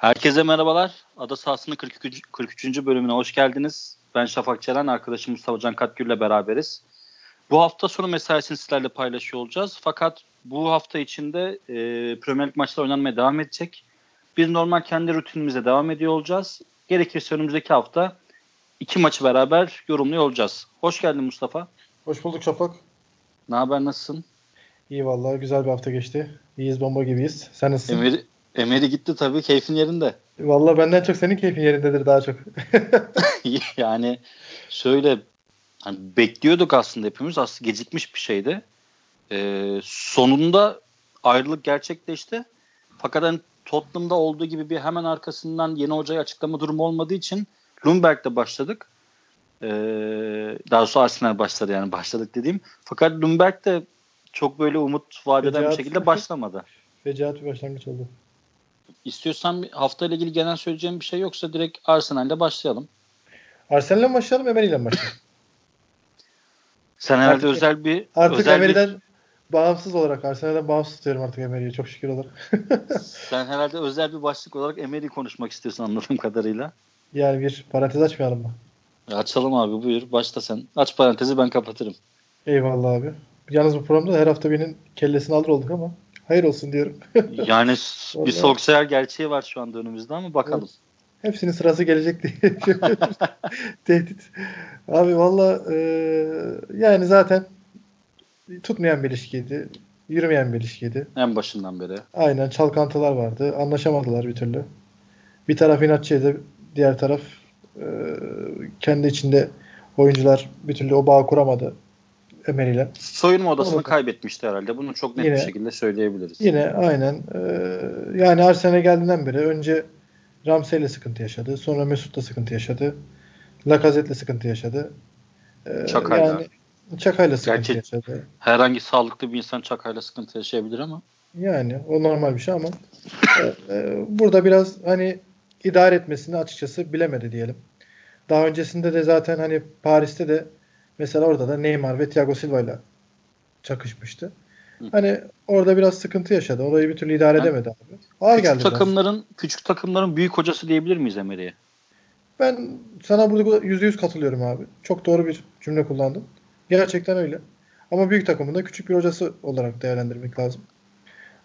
Herkese merhabalar. Ada sahasının 43. 43. bölümüne hoş geldiniz. Ben Şafak Çelen, arkadaşım Mustafa Can Katgül ile beraberiz. Bu hafta sonu mesaisini sizlerle paylaşıyor olacağız. Fakat bu hafta içinde e, Premier Lig maçları oynanmaya devam edecek. Biz normal kendi rutinimize devam ediyor olacağız. Gerekirse önümüzdeki hafta iki maçı beraber yorumluyor olacağız. Hoş geldin Mustafa. Hoş bulduk Şafak. Ne haber, nasılsın? İyi vallahi güzel bir hafta geçti. İyiyiz bomba gibiyiz. Sen nasılsın? Emir, Emery gitti tabii keyfin yerinde. Vallahi benden çok senin keyfin yerindedir daha çok. yani şöyle hani bekliyorduk aslında hepimiz. Aslında gecikmiş bir şeydi. Ee, sonunda ayrılık gerçekleşti. Fakat hani Tottenham'da olduğu gibi bir hemen arkasından yeni hocayı açıklama durumu olmadığı için Lundberg'de başladık. Ee, daha sonra Arsenal başladı yani başladık dediğim. Fakat Lundberg de çok böyle umut vaat eden bir şekilde başlamadı. Fecaat bir başlangıç oldu. İstiyorsan hafta ile ilgili genel söyleyeceğim bir şey yoksa direkt Arsenal'le başlayalım. Arsenal'le mi başlayalım, Emery'le mi başlayalım? Sen herhalde artık, özel bir artık özel Emery'den bir, bağımsız olarak Arsenal'den bağımsız tutuyorum artık Emery'i çok şükür olarak. sen herhalde özel bir başlık olarak Emery'i konuşmak istiyorsun anladığım kadarıyla. Yani bir parantez açmayalım mı? Açalım abi buyur. Başla sen. Aç parantezi ben kapatırım. Eyvallah abi. Yalnız bu programda her hafta birinin kellesini alır olduk ama hayır olsun diyorum. yani bir Solskjaer gerçeği var şu anda önümüzde ama bakalım. Evet. Hepsinin sırası gelecek diye. Tehdit. Abi valla e, yani zaten tutmayan bir ilişkiydi. Yürümeyen bir ilişkiydi. En başından beri. Aynen çalkantılar vardı. Anlaşamadılar bir türlü. Bir taraf inatçıydı. Diğer taraf e, kendi içinde oyuncular bir türlü o bağ kuramadı. Emery ile. Soyunma odasını kaybetmişti herhalde. Bunu çok net yine, bir şekilde söyleyebiliriz. Yine aynen. Ee, yani Arsenal'e geldiğinden beri önce Ramsey ile sıkıntı yaşadı. Sonra Mesut'la sıkıntı yaşadı. Lacazette'le sıkıntı yaşadı. Ee, Çakay'la. Yani, Çakay'la sıkıntı Gerçi yaşadı. Herhangi sağlıklı bir insan Çakay'la sıkıntı yaşayabilir ama. Yani o normal bir şey ama e, e, burada biraz hani idare etmesini açıkçası bilemedi diyelim. Daha öncesinde de zaten hani Paris'te de mesela orada da Neymar ve Thiago Silva ile çakışmıştı. Hani orada biraz sıkıntı yaşadı. Orayı bir türlü idare yani, edemedi abi. Ağır küçük geldi takımların biraz. küçük takımların büyük hocası diyebilir miyiz Emery'e? Ben sana burada yüzde yüz katılıyorum abi. Çok doğru bir cümle kullandın. Gerçekten öyle. Ama büyük takımın da küçük bir hocası olarak değerlendirmek lazım.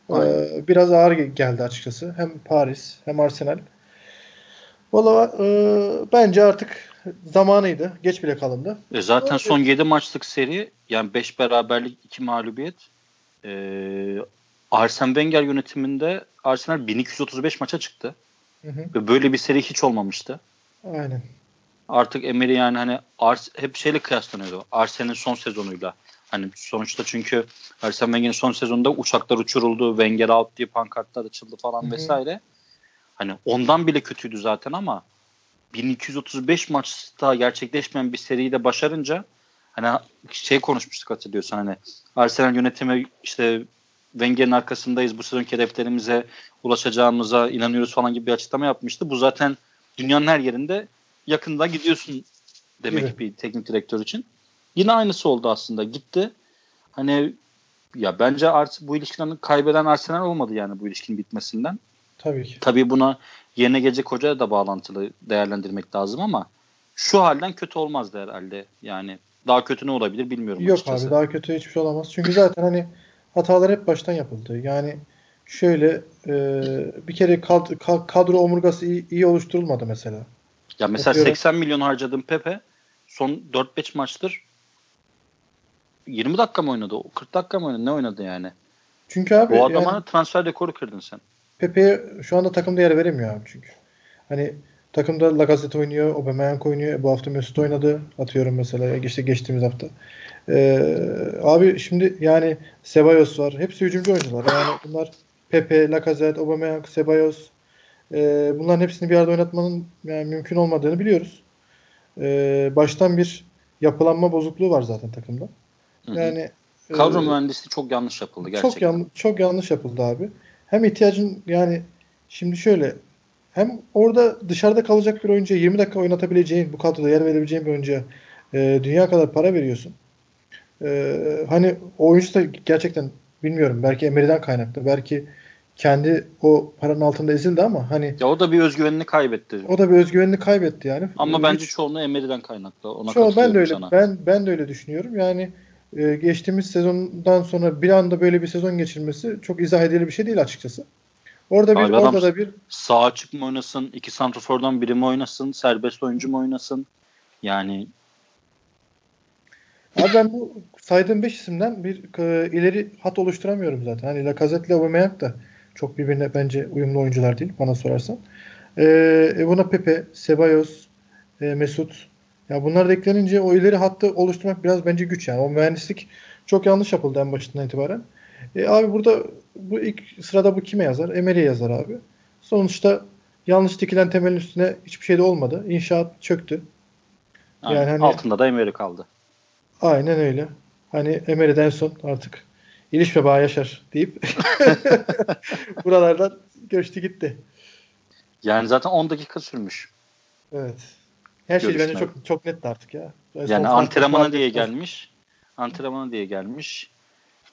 Ee, biraz ağır geldi açıkçası. Hem Paris hem Arsenal. Valla e, bence artık zamanıydı. Geç bile kalındı. E zaten Öyle. son 7 maçlık seri yani 5 beraberlik 2 mağlubiyet e, Arsene Wenger yönetiminde Arsenal 1235 maça çıktı. Hı hı. Ve böyle bir seri hiç olmamıştı. Aynen. Artık Emery yani hani Ars hep şeyle kıyaslanıyordu. Arsenal'in son sezonuyla. Hani sonuçta çünkü Arsene Wenger'in son sezonunda uçaklar uçuruldu, Wenger out diye pankartlar açıldı falan Hı-hı. vesaire. Hani ondan bile kötüydü zaten ama 1235 maçta gerçekleşmeyen bir seriyi de başarınca hani şey konuşmuştuk hatırlıyorsan hani Arsenal yönetimi işte Wenger'in arkasındayız bu sezonki hedeflerimize ulaşacağımıza inanıyoruz falan gibi bir açıklama yapmıştı. Bu zaten dünyanın her yerinde yakında gidiyorsun demek evet. bir teknik direktör için. Yine aynısı oldu aslında. Gitti. Hani ya bence artık bu ilişkiden kaybeden Arsenal olmadı yani bu ilişkinin bitmesinden. Tabii ki. Tabii buna yerine gelecek hocaya da bağlantılı değerlendirmek lazım ama şu halden kötü olmazdı herhalde. Yani daha kötü ne olabilir bilmiyorum Yok açıkçası. abi daha kötü hiçbir şey olamaz. Çünkü zaten hani hatalar hep baştan yapıldı. Yani şöyle e, bir kere kad, kadro omurgası iyi, iyi oluşturulmadı mesela. Ya mesela Atıyorum. 80 milyon harcadım Pepe son 4-5 maçtır 20 dakika mı oynadı? 40 dakika mı oynadı? Ne oynadı yani? Çünkü abi bu adama yani, transfer dekoru kırdın sen. Pepe'ye şu anda takımda yer veremiyor abi çünkü. Hani takımda Lacazette oynuyor, Aubameyang oynuyor. Bu hafta Mesut oynadı. Atıyorum mesela işte geçtiğimiz hafta. Ee, abi şimdi yani Ceballos var. Hepsi hücumcu oyuncular. Yani bunlar Pepe, Lacazette, Aubameyang, Ceballos. Ee, bunların hepsini bir arada oynatmanın yani mümkün olmadığını biliyoruz. Ee, baştan bir yapılanma bozukluğu var zaten takımda. Yani kadro e, mühendisliği çok yanlış yapıldı gerçekten. Çok yanlış çok yanlış yapıldı abi. Hem ihtiyacın yani şimdi şöyle hem orada dışarıda kalacak bir oyuncuya 20 dakika oynatabileceğin, bu kadroda yer verebileceğin bir oyuncuya e, dünya kadar para veriyorsun. E, hani oyuncu da gerçekten bilmiyorum belki Emery'den kaynaklı, belki kendi o paranın altında ezildi ama hani ya o da bir özgüvenini kaybetti. O da bir özgüvenini kaybetti yani. Ama bence çoğunluğu Emery'den kaynaklı. Ona çoğu ben de öyle sana. ben ben de öyle düşünüyorum. Yani e, geçtiğimiz sezondan sonra bir anda böyle bir sezon geçirmesi çok izah edilir bir şey değil açıkçası. Orada bir Abi orada da bir sağ açık mı oynasın, iki santrafordan biri mi oynasın, serbest oyuncu mu oynasın? Yani Abi ben bu saydığım 5 isimden bir e, ileri hat oluşturamıyorum zaten. Hani Lacazette ile Aubameyang da çok birbirine bence uyumlu oyuncular değil bana sorarsan. E, buna Pepe, Ceballos, e, Mesut ya bunlar da eklenince o ileri hattı oluşturmak biraz bence güç yani. O mühendislik çok yanlış yapıldı en başından itibaren. E, abi burada bu ilk sırada bu kime yazar? Emery yazar abi. Sonuçta yanlış dikilen temelin üstüne hiçbir şey de olmadı. İnşaat çöktü. Yani hani, altında da Emery kaldı. Aynen öyle. Hani Emery'den son artık İliş ve bağ yaşar deyip buralardan göçtü gitti. Yani zaten 10 dakika sürmüş. Evet. Her şey bence çok çok netti artık ya. Yani, yani antrenmana diye gelmiş. Antrenmana diye gelmiş.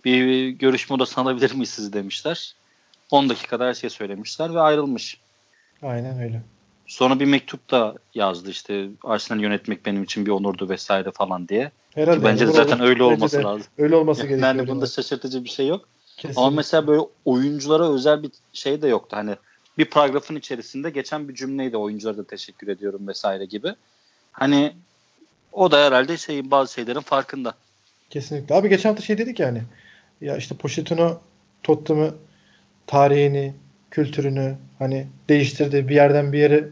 Bir görüşme odasına alabilir miyiz siz demişler. 10 dakikada her şey söylemişler ve ayrılmış. Aynen öyle. Sonra bir mektup da yazdı işte Arsenal yönetmek benim için bir onurdu vesaire falan diye. Herhalde. Ki bence de zaten olur. öyle olması bence lazım. Öyle olması yani gerekiyor. Yani bunda şaşırtıcı bir şey yok. Kesinlikle. Ama mesela böyle oyunculara özel bir şey de yoktu. Hani bir paragrafın içerisinde geçen bir cümleydi oyunculara da teşekkür ediyorum vesaire gibi. Hani o da herhalde şey bazı şeylerin farkında. Kesinlikle. Abi geçen hafta şey dedik yani. Ya işte Pochettino Tottenham'ı tarihini, kültürünü hani değiştirdi, bir yerden bir yere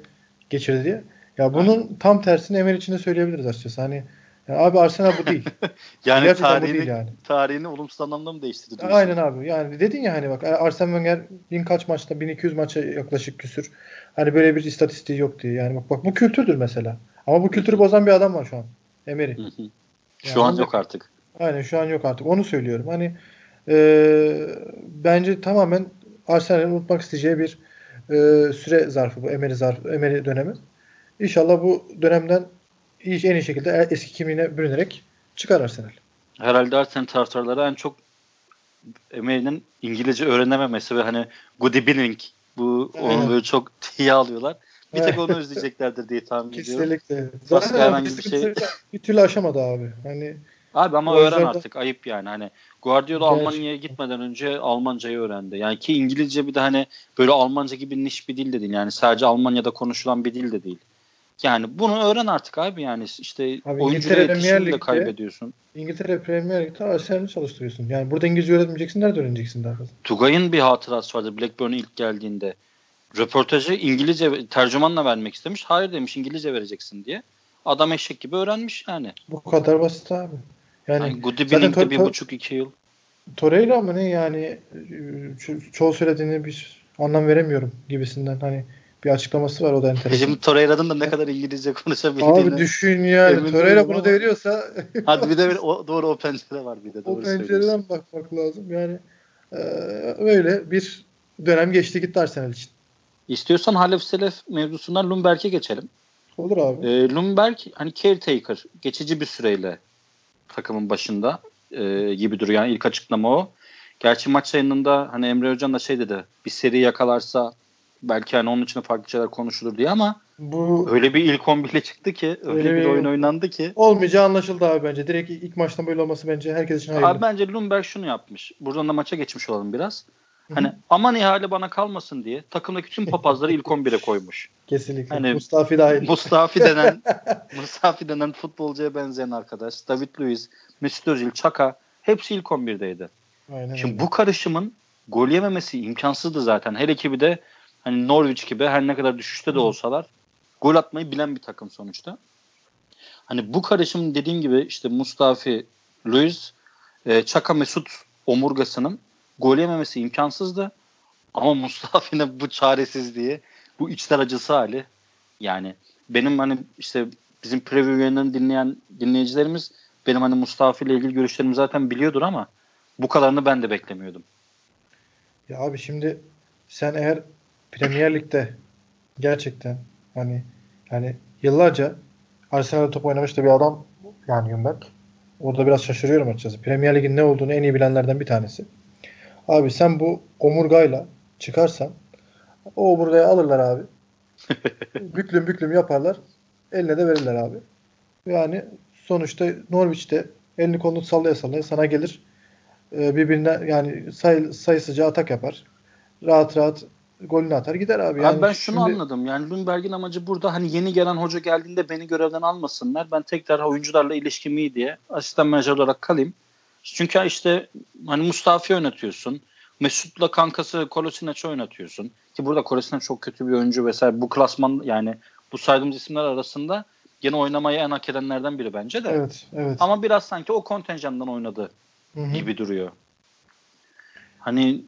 geçirdi diye. Ya bunun tam tersini Emery için de söyleyebiliriz açıkçası. Hani yani abi Arsenal bu değil. yani Gerçekten tarihini, bu değil yani. Tarihini olumsuz anlamda mı değiştirdi? Aynen abi. Yani dedin ya hani bak Arsene Wenger bin kaç maçta 1200 maça yaklaşık küsür. Hani böyle bir istatistiği yok diye. Yani bak bak bu kültürdür mesela. Ama bu kültürü bozan bir adam var şu an. Emery. Şu yani an yok artık. Aynen şu an yok artık. Onu söylüyorum. Hani e, bence tamamen Arsenal'in unutmak isteyeceği bir e, süre zarfı bu Emery zarfı, Emery dönemi. İnşallah bu dönemden iyi, en iyi şekilde eski kimliğine bürünerek çıkar Arsenal. Herhalde Arsenal taraftarları en çok Emery'nin İngilizce öğrenememesi ve hani good evening bu onu böyle çok tiye alıyorlar. Bir tek onu özleyeceklerdir diye tahmin ediyorum. Kesinlikle. Zaten herhangi bir şey bir türlü aşamadı abi. Hani Abi ama öğren artık ayıp yani hani Guardiola Gerçekten. Almanya'ya gitmeden önce Almancayı öğrendi. Yani ki İngilizce bir de hani böyle Almanca gibi niş bir dil de değil. Yani sadece Almanya'da konuşulan bir dil de değil. Yani bunu öğren artık abi yani işte abi oyuncuya iletişimini de kaybediyorsun. İngiltere Premier Lig'de Arsenal'i çalıştırıyorsun. Yani burada İngilizce öğretmeyeceksin nerede öğreneceksin daha fazla? Tugay'ın bir hatırası vardı Blackburn'a ilk geldiğinde. Röportajı İngilizce tercümanla vermek istemiş. Hayır demiş İngilizce vereceksin diye. Adam eşek gibi öğrenmiş yani. Bu kadar basit abi. Yani, yani Good Evening'de bir buçuk iki yıl. Torreira mı ne yani ço- çoğu söylediğini bir anlam veremiyorum gibisinden hani bir açıklaması var o da enteresan. Şimdi Torreira'nın da ne kadar İngilizce konuşabildiğini. Abi düşün yani Torreira bunu da veriyorsa. Hadi bir de bir, o, doğru o pencere var bir de. Doğru o pencereden bakmak lazım yani. E, öyle bir dönem geçti gitti Arsenal için. İstiyorsan Halef Selef mevzusundan Lumberg'e geçelim. Olur abi. E, Lumberg hani caretaker geçici bir süreyle takımın başında e, gibi duruyor. Yani ilk açıklama o. Gerçi maç yayınında hani Emre Hocam da şey dedi. Bir seri yakalarsa belki hani onun için farklı şeyler konuşulur diye ama bu öyle bir ilk 11 ile çıktı ki öyle, öyle bir oyun oynandı ki. Olmayacağı anlaşıldı abi bence. Direkt ilk maçtan böyle olması bence herkes için hayırlı. Abi bence Lumberg şunu yapmış. Buradan da maça geçmiş olalım biraz. Hani aman ihale bana kalmasın diye takımdaki tüm papazları ilk 11'e koymuş. Kesinlikle. Hani, Mustafi dahil. Mustafi denen Mustafi denen futbolcuya benzeyen arkadaş. David Luiz, Mesut Özil, Çaka hepsi ilk 11'deydi. Aynen Şimdi öyle. bu karışımın gol yememesi imkansızdı zaten. Her ekibi de hani Norwich gibi her ne kadar düşüşte de olsalar gol atmayı bilen bir takım sonuçta. Hani bu karışım dediğim gibi işte Mustafi, Luiz, e, Çaka Mesut omurgasının gol yememesi imkansızdı. Ama Mustafi'nin bu çaresizliği, bu içler acısı hali yani benim hani işte bizim preview yayınlarını dinleyen dinleyicilerimiz benim hani Mustafa ile ilgili görüşlerimi zaten biliyordur ama bu kadarını ben de beklemiyordum. Ya abi şimdi sen eğer Premier Lig'de gerçekten hani yani yıllarca Arsenal'da top oynamış da bir adam yani Yumberk. Orada biraz şaşırıyorum açıkçası. Premier Lig'in ne olduğunu en iyi bilenlerden bir tanesi. Abi sen bu omurgayla çıkarsan o omurgayı alırlar abi. büklüm büklüm yaparlar. Eline de verirler abi. Yani sonuçta Norwich'te elini kolunu sallaya sallaya sana gelir. Ee, birbirine yani say, sayısıca atak yapar. Rahat rahat golünü atar gider abi. Yani abi ben şunu şimdi... anladım. Yani Lundberg'in amacı burada hani yeni gelen hoca geldiğinde beni görevden almasınlar. Ben tekrar oyuncularla ilişkim iyi diye asistan menajer olarak kalayım. Çünkü işte hani Mustafi oynatıyorsun. Mesut'la kankası Kolasinac oynatıyorsun. Ki burada Kolasinac çok kötü bir oyuncu vesaire. Bu klasman yani bu saydığımız isimler arasında gene oynamayı en hak edenlerden biri bence de. Evet, evet. Ama biraz sanki o kontenjandan oynadı Hı-hı. gibi duruyor. Hani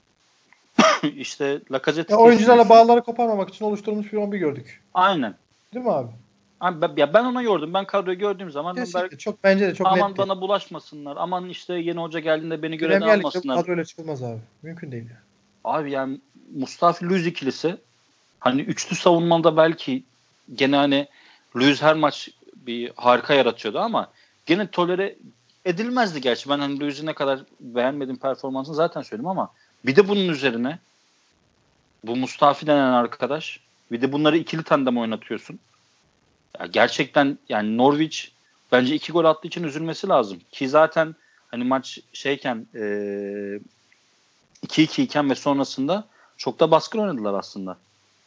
işte Lacazette oyuncularla bağları koparmamak için oluşturulmuş bir 11 gördük. Aynen. Değil mi abi? Abi ben, ya ben ona yordum. Ben kadroyu gördüğüm zaman Kesinlikle. çok bence de çok aman netti. bana bulaşmasınlar. Aman işte yeni hoca geldiğinde beni görevden almasınlar. kadroyla çıkılmaz abi. Mümkün değil. Abi yani Mustafa Luiz ikilisi hani üçlü savunmada belki gene hani Luiz her maç bir harika yaratıyordu ama gene tolere edilmezdi gerçi. Ben hani Luiz'i ne kadar beğenmedim performansını zaten söyledim ama bir de bunun üzerine bu Mustafi denen arkadaş bir de bunları ikili tandem oynatıyorsun. Ya gerçekten yani Norwich bence iki gol attığı için üzülmesi lazım. Ki zaten hani maç şeyken e, 2-2 iken ve sonrasında çok da baskın oynadılar aslında.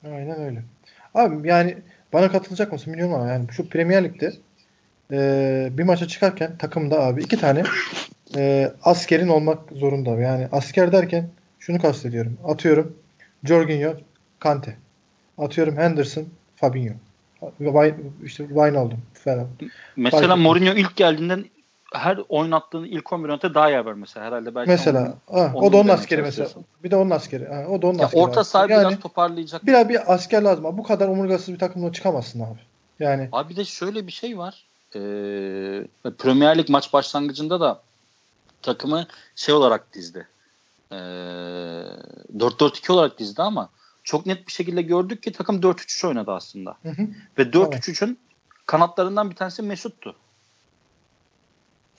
Aynen öyle. Abi yani bana katılacak mısın bilmiyorum ama yani şu Premier Lig'de e, bir maça çıkarken takımda abi iki tane e, askerin olmak zorunda. Yani asker derken şunu kastediyorum. Atıyorum Jorginho, Kante. Atıyorum Henderson, Fabinho. İşte Wijnaldum falan. Mesela Fark Mourinho ilk geldiğinden her oynattığın ilk 11 oynatıda daha yer var mesela herhalde. Belki mesela onun, ha, o da onun askeri mesela. Bir de onun askeri. Ha, o da onun ya askeri. Orta saha yani, biraz toparlayacak. Biraz bir asker lazım. Bu kadar omurgasız bir takımla çıkamazsın abi. Yani. Abi bir de şöyle bir şey var. Ee, Premier Lig maç başlangıcında da takımı şey olarak dizdi. Ee, 4-4-2 olarak dizdi ama çok net bir şekilde gördük ki takım 4-3-3 oynadı aslında. Hı hı. Ve 4-3-3'ün evet. kanatlarından bir tanesi Mesut'tu.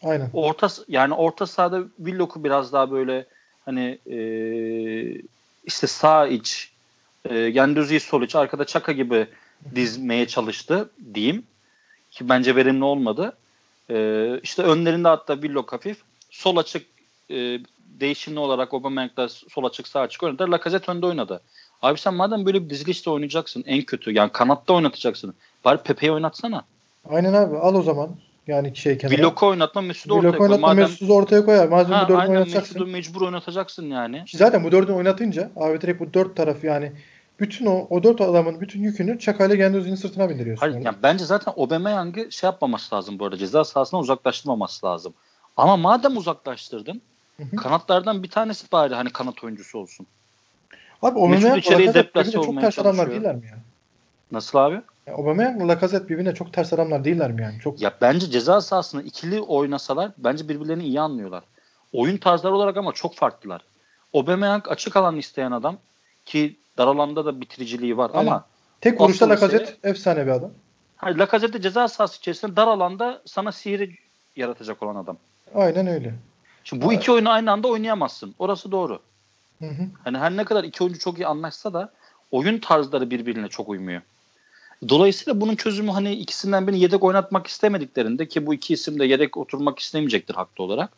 Aynen. Orta yani orta sahada Willock'u biraz daha böyle hani e, işte sağ iç e, Gendüzi'yi sol iç arkada Çaka gibi dizmeye çalıştı diyeyim. Ki bence verimli olmadı. E, işte önlerinde hatta Willock hafif. Sol açık e, değişimli olarak Aubameyang'da sol açık sağ açık oynadı. Lacazette önde oynadı. Abi sen madem böyle bir dizilişte oynayacaksın en kötü yani kanatta oynatacaksın. Bari Pepe'yi oynatsana. Aynen abi al o zaman. Yani şey kenara. Vlog'u oynatma Mesut'u ortaya koy. oynatma Madem... Mesut'u ortaya koyar. Madem ha, bu dördünü oynatacaksın. Mesut'u mecbur oynatacaksın yani. Zaten bu dördünü oynatınca abi direkt bu dört taraf yani bütün o, o dört adamın bütün yükünü Çakay'la Gendouzi'nin sırtına bindiriyorsun. Hayır, yani bence zaten Aubameyang'ı şey yapmaması lazım bu arada. Ceza sahasına uzaklaştırmaması lazım. Ama madem uzaklaştırdın Hı-hı. kanatlardan bir tanesi bari hani kanat oyuncusu olsun. Abi Aubameyang içeriye deplase çok ters adamlar değiller mi ya? Nasıl abi? Ya Aubameyang'la Lacazette birbirine çok ters adamlar değiller mi yani? Çok... Ya bence ceza sahasında ikili oynasalar bence birbirlerini iyi anlıyorlar. Oyun tarzları olarak ama çok farklılar. Aubameyang açık alan isteyen adam ki dar alanda da bitiriciliği var Aynen. ama tek vuruşta Lacazette mesele, efsane bir adam. Hayır Lacazette ceza sahası içerisinde dar alanda sana sihiri yaratacak olan adam. Aynen öyle. Şimdi bu iki oyunu aynı anda oynayamazsın. Orası doğru. Hı hı. Hani her ne kadar iki oyuncu çok iyi anlaşsa da oyun tarzları birbirine çok uymuyor. Dolayısıyla bunun çözümü hani ikisinden birini yedek oynatmak istemediklerinde ki bu iki isim de yedek oturmak istemeyecektir haklı olarak.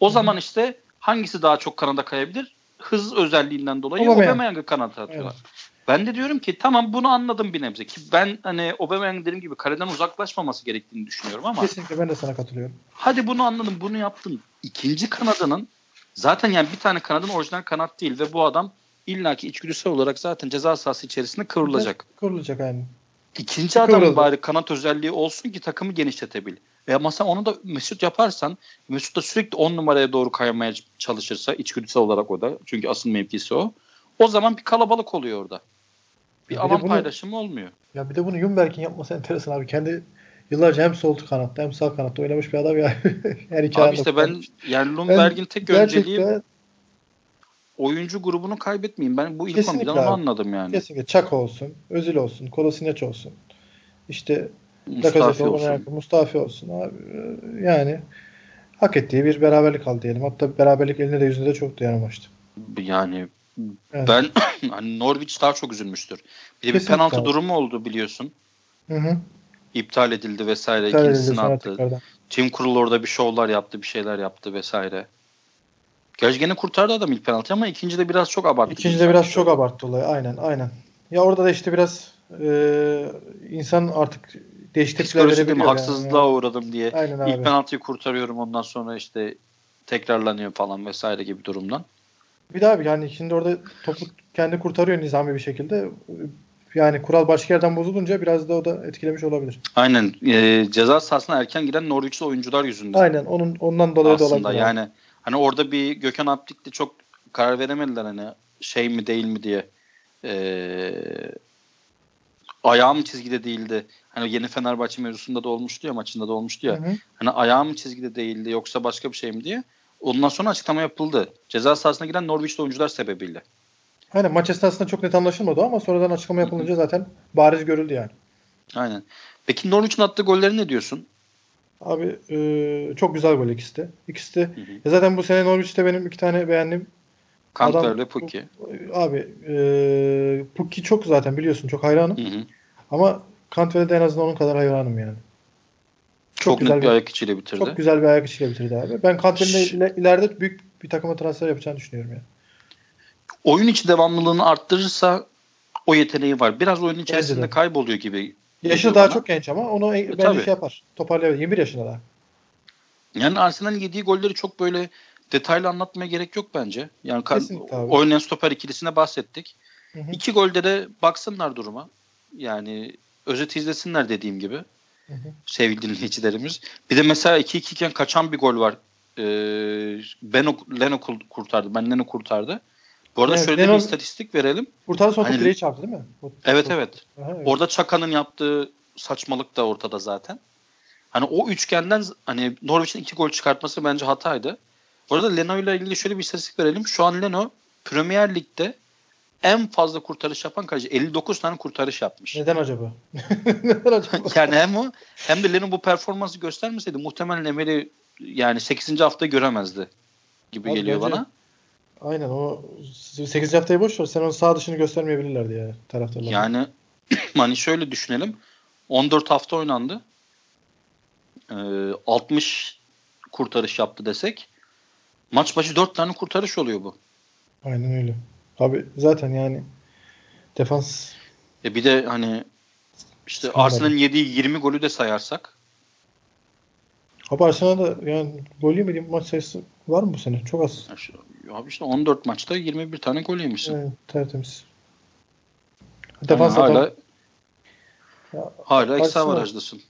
O Hı. zaman işte hangisi daha çok kanada kayabilir? Hız özelliğinden dolayı Aubameyang'ı kanata atıyorlar. Evet. Ben de diyorum ki tamam bunu anladım bir nebze ki ben hani Aubameyang dediğim gibi kaleden uzaklaşmaması gerektiğini düşünüyorum ama kesinlikle ben de sana katılıyorum. Hadi bunu anladım bunu yaptın. İkinci kanadının zaten yani bir tane kanadın orijinal kanat değil ve bu adam illaki içgüdüsel olarak zaten ceza sahası içerisinde kıvrılacak. Kıvrılacak aynı. İkinci adam bari kanat özelliği olsun ki takımı genişletebil. Veya mesela onu da Mesut yaparsan Mesut da sürekli 10 numaraya doğru kaymaya çalışırsa içgüdüsel olarak o da çünkü asıl mevkisi o. O zaman bir kalabalık oluyor orada. Bir, bir alan bunu, paylaşımı olmuyor. Ya bir de bunu Jumberg'in yapması enteresan abi. Kendi yıllarca hem sol kanatta hem sağ kanatta oynamış bir adam ya. Her iki abi işte ben yani Lumberg'in tek önceliği oyuncu grubunu kaybetmeyeyim. Ben bu ilk Kesinlikle 11'den onu anladım yani. Kesinlikle. Çak olsun, Özil olsun, Kolasinac olsun. İşte Mustafi olsun. Mustafi olsun abi. Yani hak ettiği bir beraberlik aldı diyelim. Hatta beraberlik eline de yüzünde de çok dayanamamıştı. Yani evet. ben hani Norwich daha çok üzülmüştür. Bir de bir Kesinlikle penaltı durumu oldu biliyorsun. Hı hı. İptal edildi vesaire. İptal ikincisini attı. Tim Kurul orada bir şovlar yaptı, bir şeyler yaptı vesaire. Gerçi gene kurtardı adam ilk penaltı ama ikinci de biraz çok abarttı. İkinci de biraz çok abarttı olayı. Aynen aynen. Ya orada da işte biraz e, insan artık değişik tepkiler mi? Haksızlığa yani. uğradım diye. Aynen abi. İlk penaltıyı kurtarıyorum ondan sonra işte tekrarlanıyor falan vesaire gibi durumdan. Bir daha abi yani şimdi orada topu kendi kurtarıyor nizami bir şekilde. Yani kural başka yerden bozulunca biraz da o da etkilemiş olabilir. Aynen. E, ceza sahasına erken giren Norwich'li oyuncular yüzünden. Aynen. Onun ondan dolayı Aslında da olabilir. yani abi. hani orada bir Gökhan Aptik'te çok karar veremediler hani şey mi değil mi diye. Eee ayağım çizgide değildi. Hani yeni Fenerbahçe mevzusunda da olmuştu ya maçında da olmuştu ya. Hı hı. Hani ayağım çizgide değildi yoksa başka bir şey mi diye. Ondan sonra açıklama yapıldı. Ceza sahasına giren Norwich'li oyuncular sebebiyle. Aynen maç esnasında çok net anlaşılmadı ama sonradan açıklama yapılınca zaten bariz görüldü yani. Aynen. Peki Norwich'in attığı golleri ne diyorsun? Abi e, çok güzel gol ikisi de. İkisi de. Hı hı. zaten bu sene Norwich'te benim iki tane beğendim. Kantler ve Pukki. Abi e, Pukki çok zaten biliyorsun çok hayranım. Hı hı. Ama Cantwell'de en azından onun kadar hayranım yani. Çok, çok güzel net bir, ayak içiyle bitirdi. Çok güzel bir ayak içiyle bitirdi abi. Ben Cantwell'in ileride büyük bir takıma transfer yapacağını düşünüyorum yani. Oyun içi devamlılığını arttırırsa o yeteneği var. Biraz oyun içerisinde kayboluyor gibi. Yaşı daha bana. çok genç ama onu e, bence şey yapar. Toparlayabilir. 21 yaşında daha. Yani Arsenal'in yediği golleri çok böyle detaylı anlatmaya gerek yok bence. Yani oynayan stoper ikilisine bahsettik. Hı hı. İki golde de baksınlar duruma. Yani özet izlesinler dediğim gibi. Hı hı. Sevgili dinleyicilerimiz. Bir de mesela 2-2 iken kaçan bir gol var. Ee, Beno, Leno kurtardı. Ben Leno kurtardı. Bu arada evet, şöyle Leno, bir istatistik verelim. Kurtardı sonra hani, direği çarptı değil mi? O, evet o, evet. Aha, evet. Orada Çaka'nın yaptığı saçmalık da ortada zaten. Hani o üçgenden hani Norwich'in iki gol çıkartması bence hataydı. Bu arada Leno ile ilgili şöyle bir istatistik verelim. Şu an Leno Premier Lig'de en fazla kurtarış yapan kaleci. 59 tane kurtarış yapmış. Neden acaba? Neden acaba? yani hem o hem de Leno bu performansı göstermeseydi muhtemelen Emery yani 8. hafta göremezdi gibi Abi geliyor bence, bana. Aynen o 8. haftayı boş ver. Sen onun sağ dışını göstermeyebilirlerdi yani taraftarlar. Yani hani şöyle düşünelim. 14 hafta oynandı. Ee, 60 kurtarış yaptı desek Maç başı 4 tane kurtarış oluyor bu. Aynen öyle. Abi zaten yani defans e bir de hani işte. Arsenal'in yediği 20 golü de sayarsak Abi Arsenal'da yani gol yemediğim maç sayısı var mı bu sene? Çok az. Abi işte 14 maçta 21 tane gol yemişsin. Evet, tertemiz. Defans yani hala ya, hala eksi avarajlısın.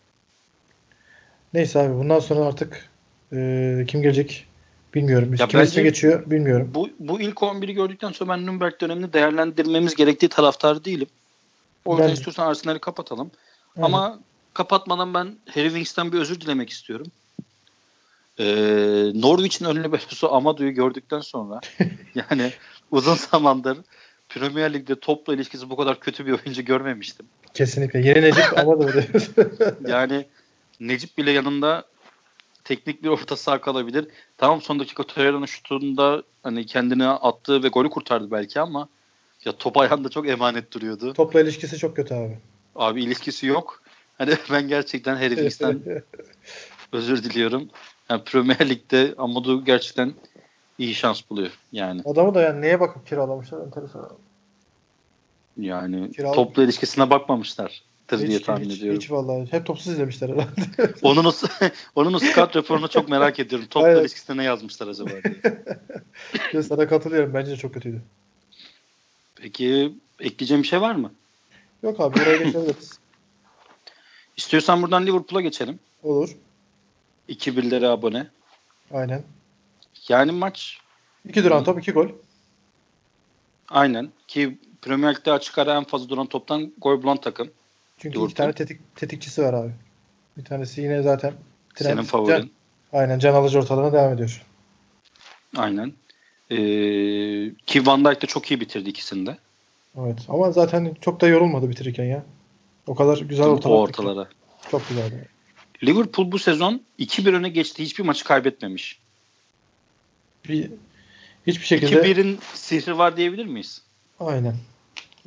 Neyse abi bundan sonra artık e, kim gelecek Bilmiyorum. Ya Kim ismi geçiyor bilmiyorum. Bu, bu ilk 11'i gördükten sonra ben Nürnberg dönemini değerlendirmemiz gerektiği taraftar değilim. O yüzden istiyorsan Arsenal'i kapatalım. Evet. Ama kapatmadan ben Harry Winks'ten bir özür dilemek istiyorum. Ee, Norwich'in önüne belosu Amadu'yu gördükten sonra yani uzun zamandır Premier Lig'de topla ilişkisi bu kadar kötü bir oyuncu görmemiştim. Kesinlikle. Yeni Necip Amadu. yani Necip bile yanında teknik bir orta saha kalabilir. Tamam son dakika Torreira'nın şutunda hani kendini attığı ve golü kurtardı belki ama ya top ayağında çok emanet duruyordu. Topla ilişkisi çok kötü abi. Abi ilişkisi yok. Hani ben gerçekten Harry Winks'ten özür diliyorum. Yani Premier Lig'de Amadou gerçekten iyi şans buluyor yani. Adamı da yani neye bakıp kiralamışlar enteresan. Yani Kiralık. topla ilişkisine bakmamışlar hiç, diye tahmin hiç, ediyorum. Hiç vallahi. Hep topsuz izlemişler herhalde. onun o, onun o scout raporunu çok merak ediyorum. Topla Aynen. ne yazmışlar acaba diye. Sana katılıyorum. Bence de çok kötüydü. Peki ekleyeceğim bir şey var mı? Yok abi buraya geçebiliriz. İstiyorsan buradan Liverpool'a geçelim. Olur. 2-1'lere abone. Aynen. Yani maç 2 duran top 2 gol. Aynen. Ki Premier Lig'de açık ara en fazla duran toptan gol bulan takım. Çünkü Liverpool. iki tane tetik, tetikçisi var abi. Bir tanesi yine zaten Trent, Senin favorin. Can, aynen can alıcı ortalığına devam ediyor. Aynen. Ee, ki Van Dijk de çok iyi bitirdi ikisinde. Evet ama zaten çok da yorulmadı bitirirken ya. O kadar güzel ortalar. O ortalara. Çok güzeldi. Liverpool bu sezon 2-1 öne geçti. Hiçbir maçı kaybetmemiş. Bir hiçbir şekilde 2-1'in sihri var diyebilir miyiz? Aynen.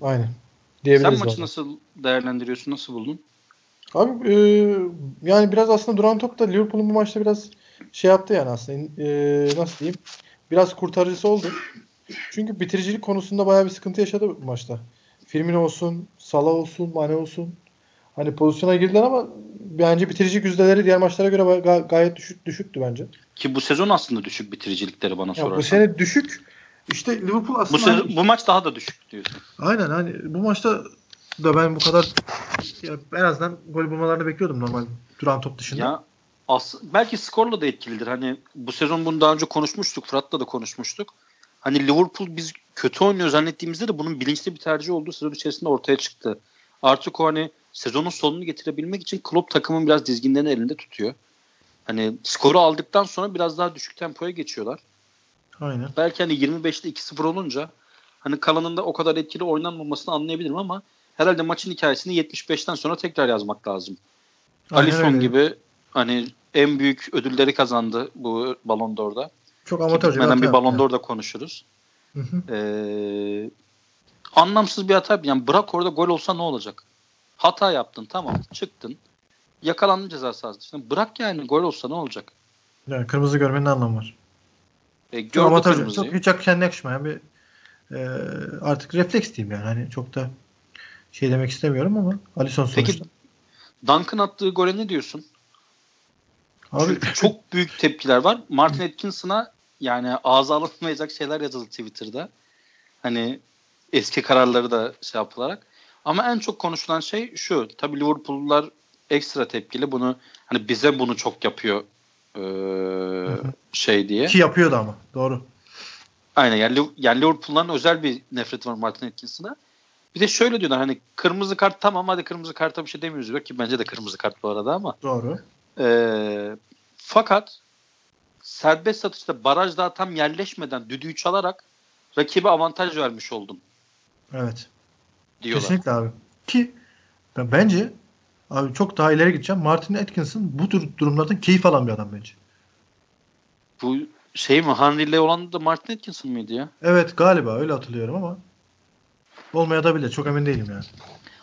Aynen. Sen maçı nasıl değerlendiriyorsun? Nasıl buldun? Abi e, yani biraz aslında duran top da Liverpool'un bu maçta biraz şey yaptı yani aslında. E, nasıl diyeyim? Biraz kurtarıcısı oldu. Çünkü bitiricilik konusunda bayağı bir sıkıntı yaşadı bu maçta. Firmino olsun, Salah olsun, Mane olsun. Hani pozisyona girdiler ama bence bitirici yüzdeleri diğer maçlara göre ga- gayet düşük düşüktü bence. Ki bu sezon aslında düşük bitiricilikleri bana ya sorarsan. Bu sene düşük. İşte Liverpool aslında bu, sezon, hani, bu maç daha da düşük diyorsun. Aynen hani bu maçta da ben bu kadar en azından gol bulmalarını bekliyordum normal duran top dışında. Ya as belki skorla da etkilidir. Hani bu sezon bunu daha önce konuşmuştuk. Fırat'la da konuşmuştuk. Hani Liverpool biz kötü oynuyor zannettiğimizde de bunun bilinçli bir tercih olduğu sezon içerisinde ortaya çıktı. Artık o hani sezonun sonunu getirebilmek için Klopp takımın biraz dizginlerini elinde tutuyor. Hani skoru aldıktan sonra biraz daha düşük tempoya geçiyorlar. Aynen. Belki hani 25'te 2-0 olunca hani kalanında o kadar etkili oynanmamasını anlayabilirim ama herhalde maçın hikayesini 75'ten sonra tekrar yazmak lazım. Alisson gibi hani en büyük ödülleri kazandı bu Ballon d'Or'da. Çok amatörce bir, bir Ballon d'Or'da konuşuruz. Hı hı. Ee, anlamsız bir hata. Yani bırak orada gol olsa ne olacak? Hata yaptın tamam çıktın. Yakalandın ceza sahası dışında. Bırak yani gol olsa ne olacak? Yani kırmızı görmenin anlamı var? E, gördü çok hiç kendine yakışmayan bir e, artık refleks diyeyim yani. Hani çok da şey demek istemiyorum ama Alisson sonuçta. Peki Duncan attığı gole ne diyorsun? Abi Çünkü çok büyük tepkiler var. Martin Atkinson'a yani ağza alınmayacak şeyler yazıldı Twitter'da. Hani eski kararları da şey yapılarak. Ama en çok konuşulan şey şu. Tabii Liverpool'lular ekstra tepkili. Bunu hani bize bunu çok yapıyor ee, şey diye. Ki yapıyordu ama. Doğru. Aynen yani, yani Liverpool'dan özel bir nefret var Martin Atkinson'a. Bir de şöyle diyorlar hani kırmızı kart tamam hadi kırmızı karta bir şey demiyoruz diyor ki bence de kırmızı kart bu arada ama. Doğru. Ee, fakat serbest atışta baraj daha tam yerleşmeden düdüğü çalarak rakibe avantaj vermiş oldum. Evet. Diyorlar. Kesinlikle abi. Ki ben bence abi çok daha ileri gideceğim. Martin Atkinson bu tür durumlardan keyif alan bir adam bence. Bu şey mi Henry ile olan da Martin Atkinson mıydı ya? Evet galiba öyle hatırlıyorum ama olmaya da bile çok emin değilim yani.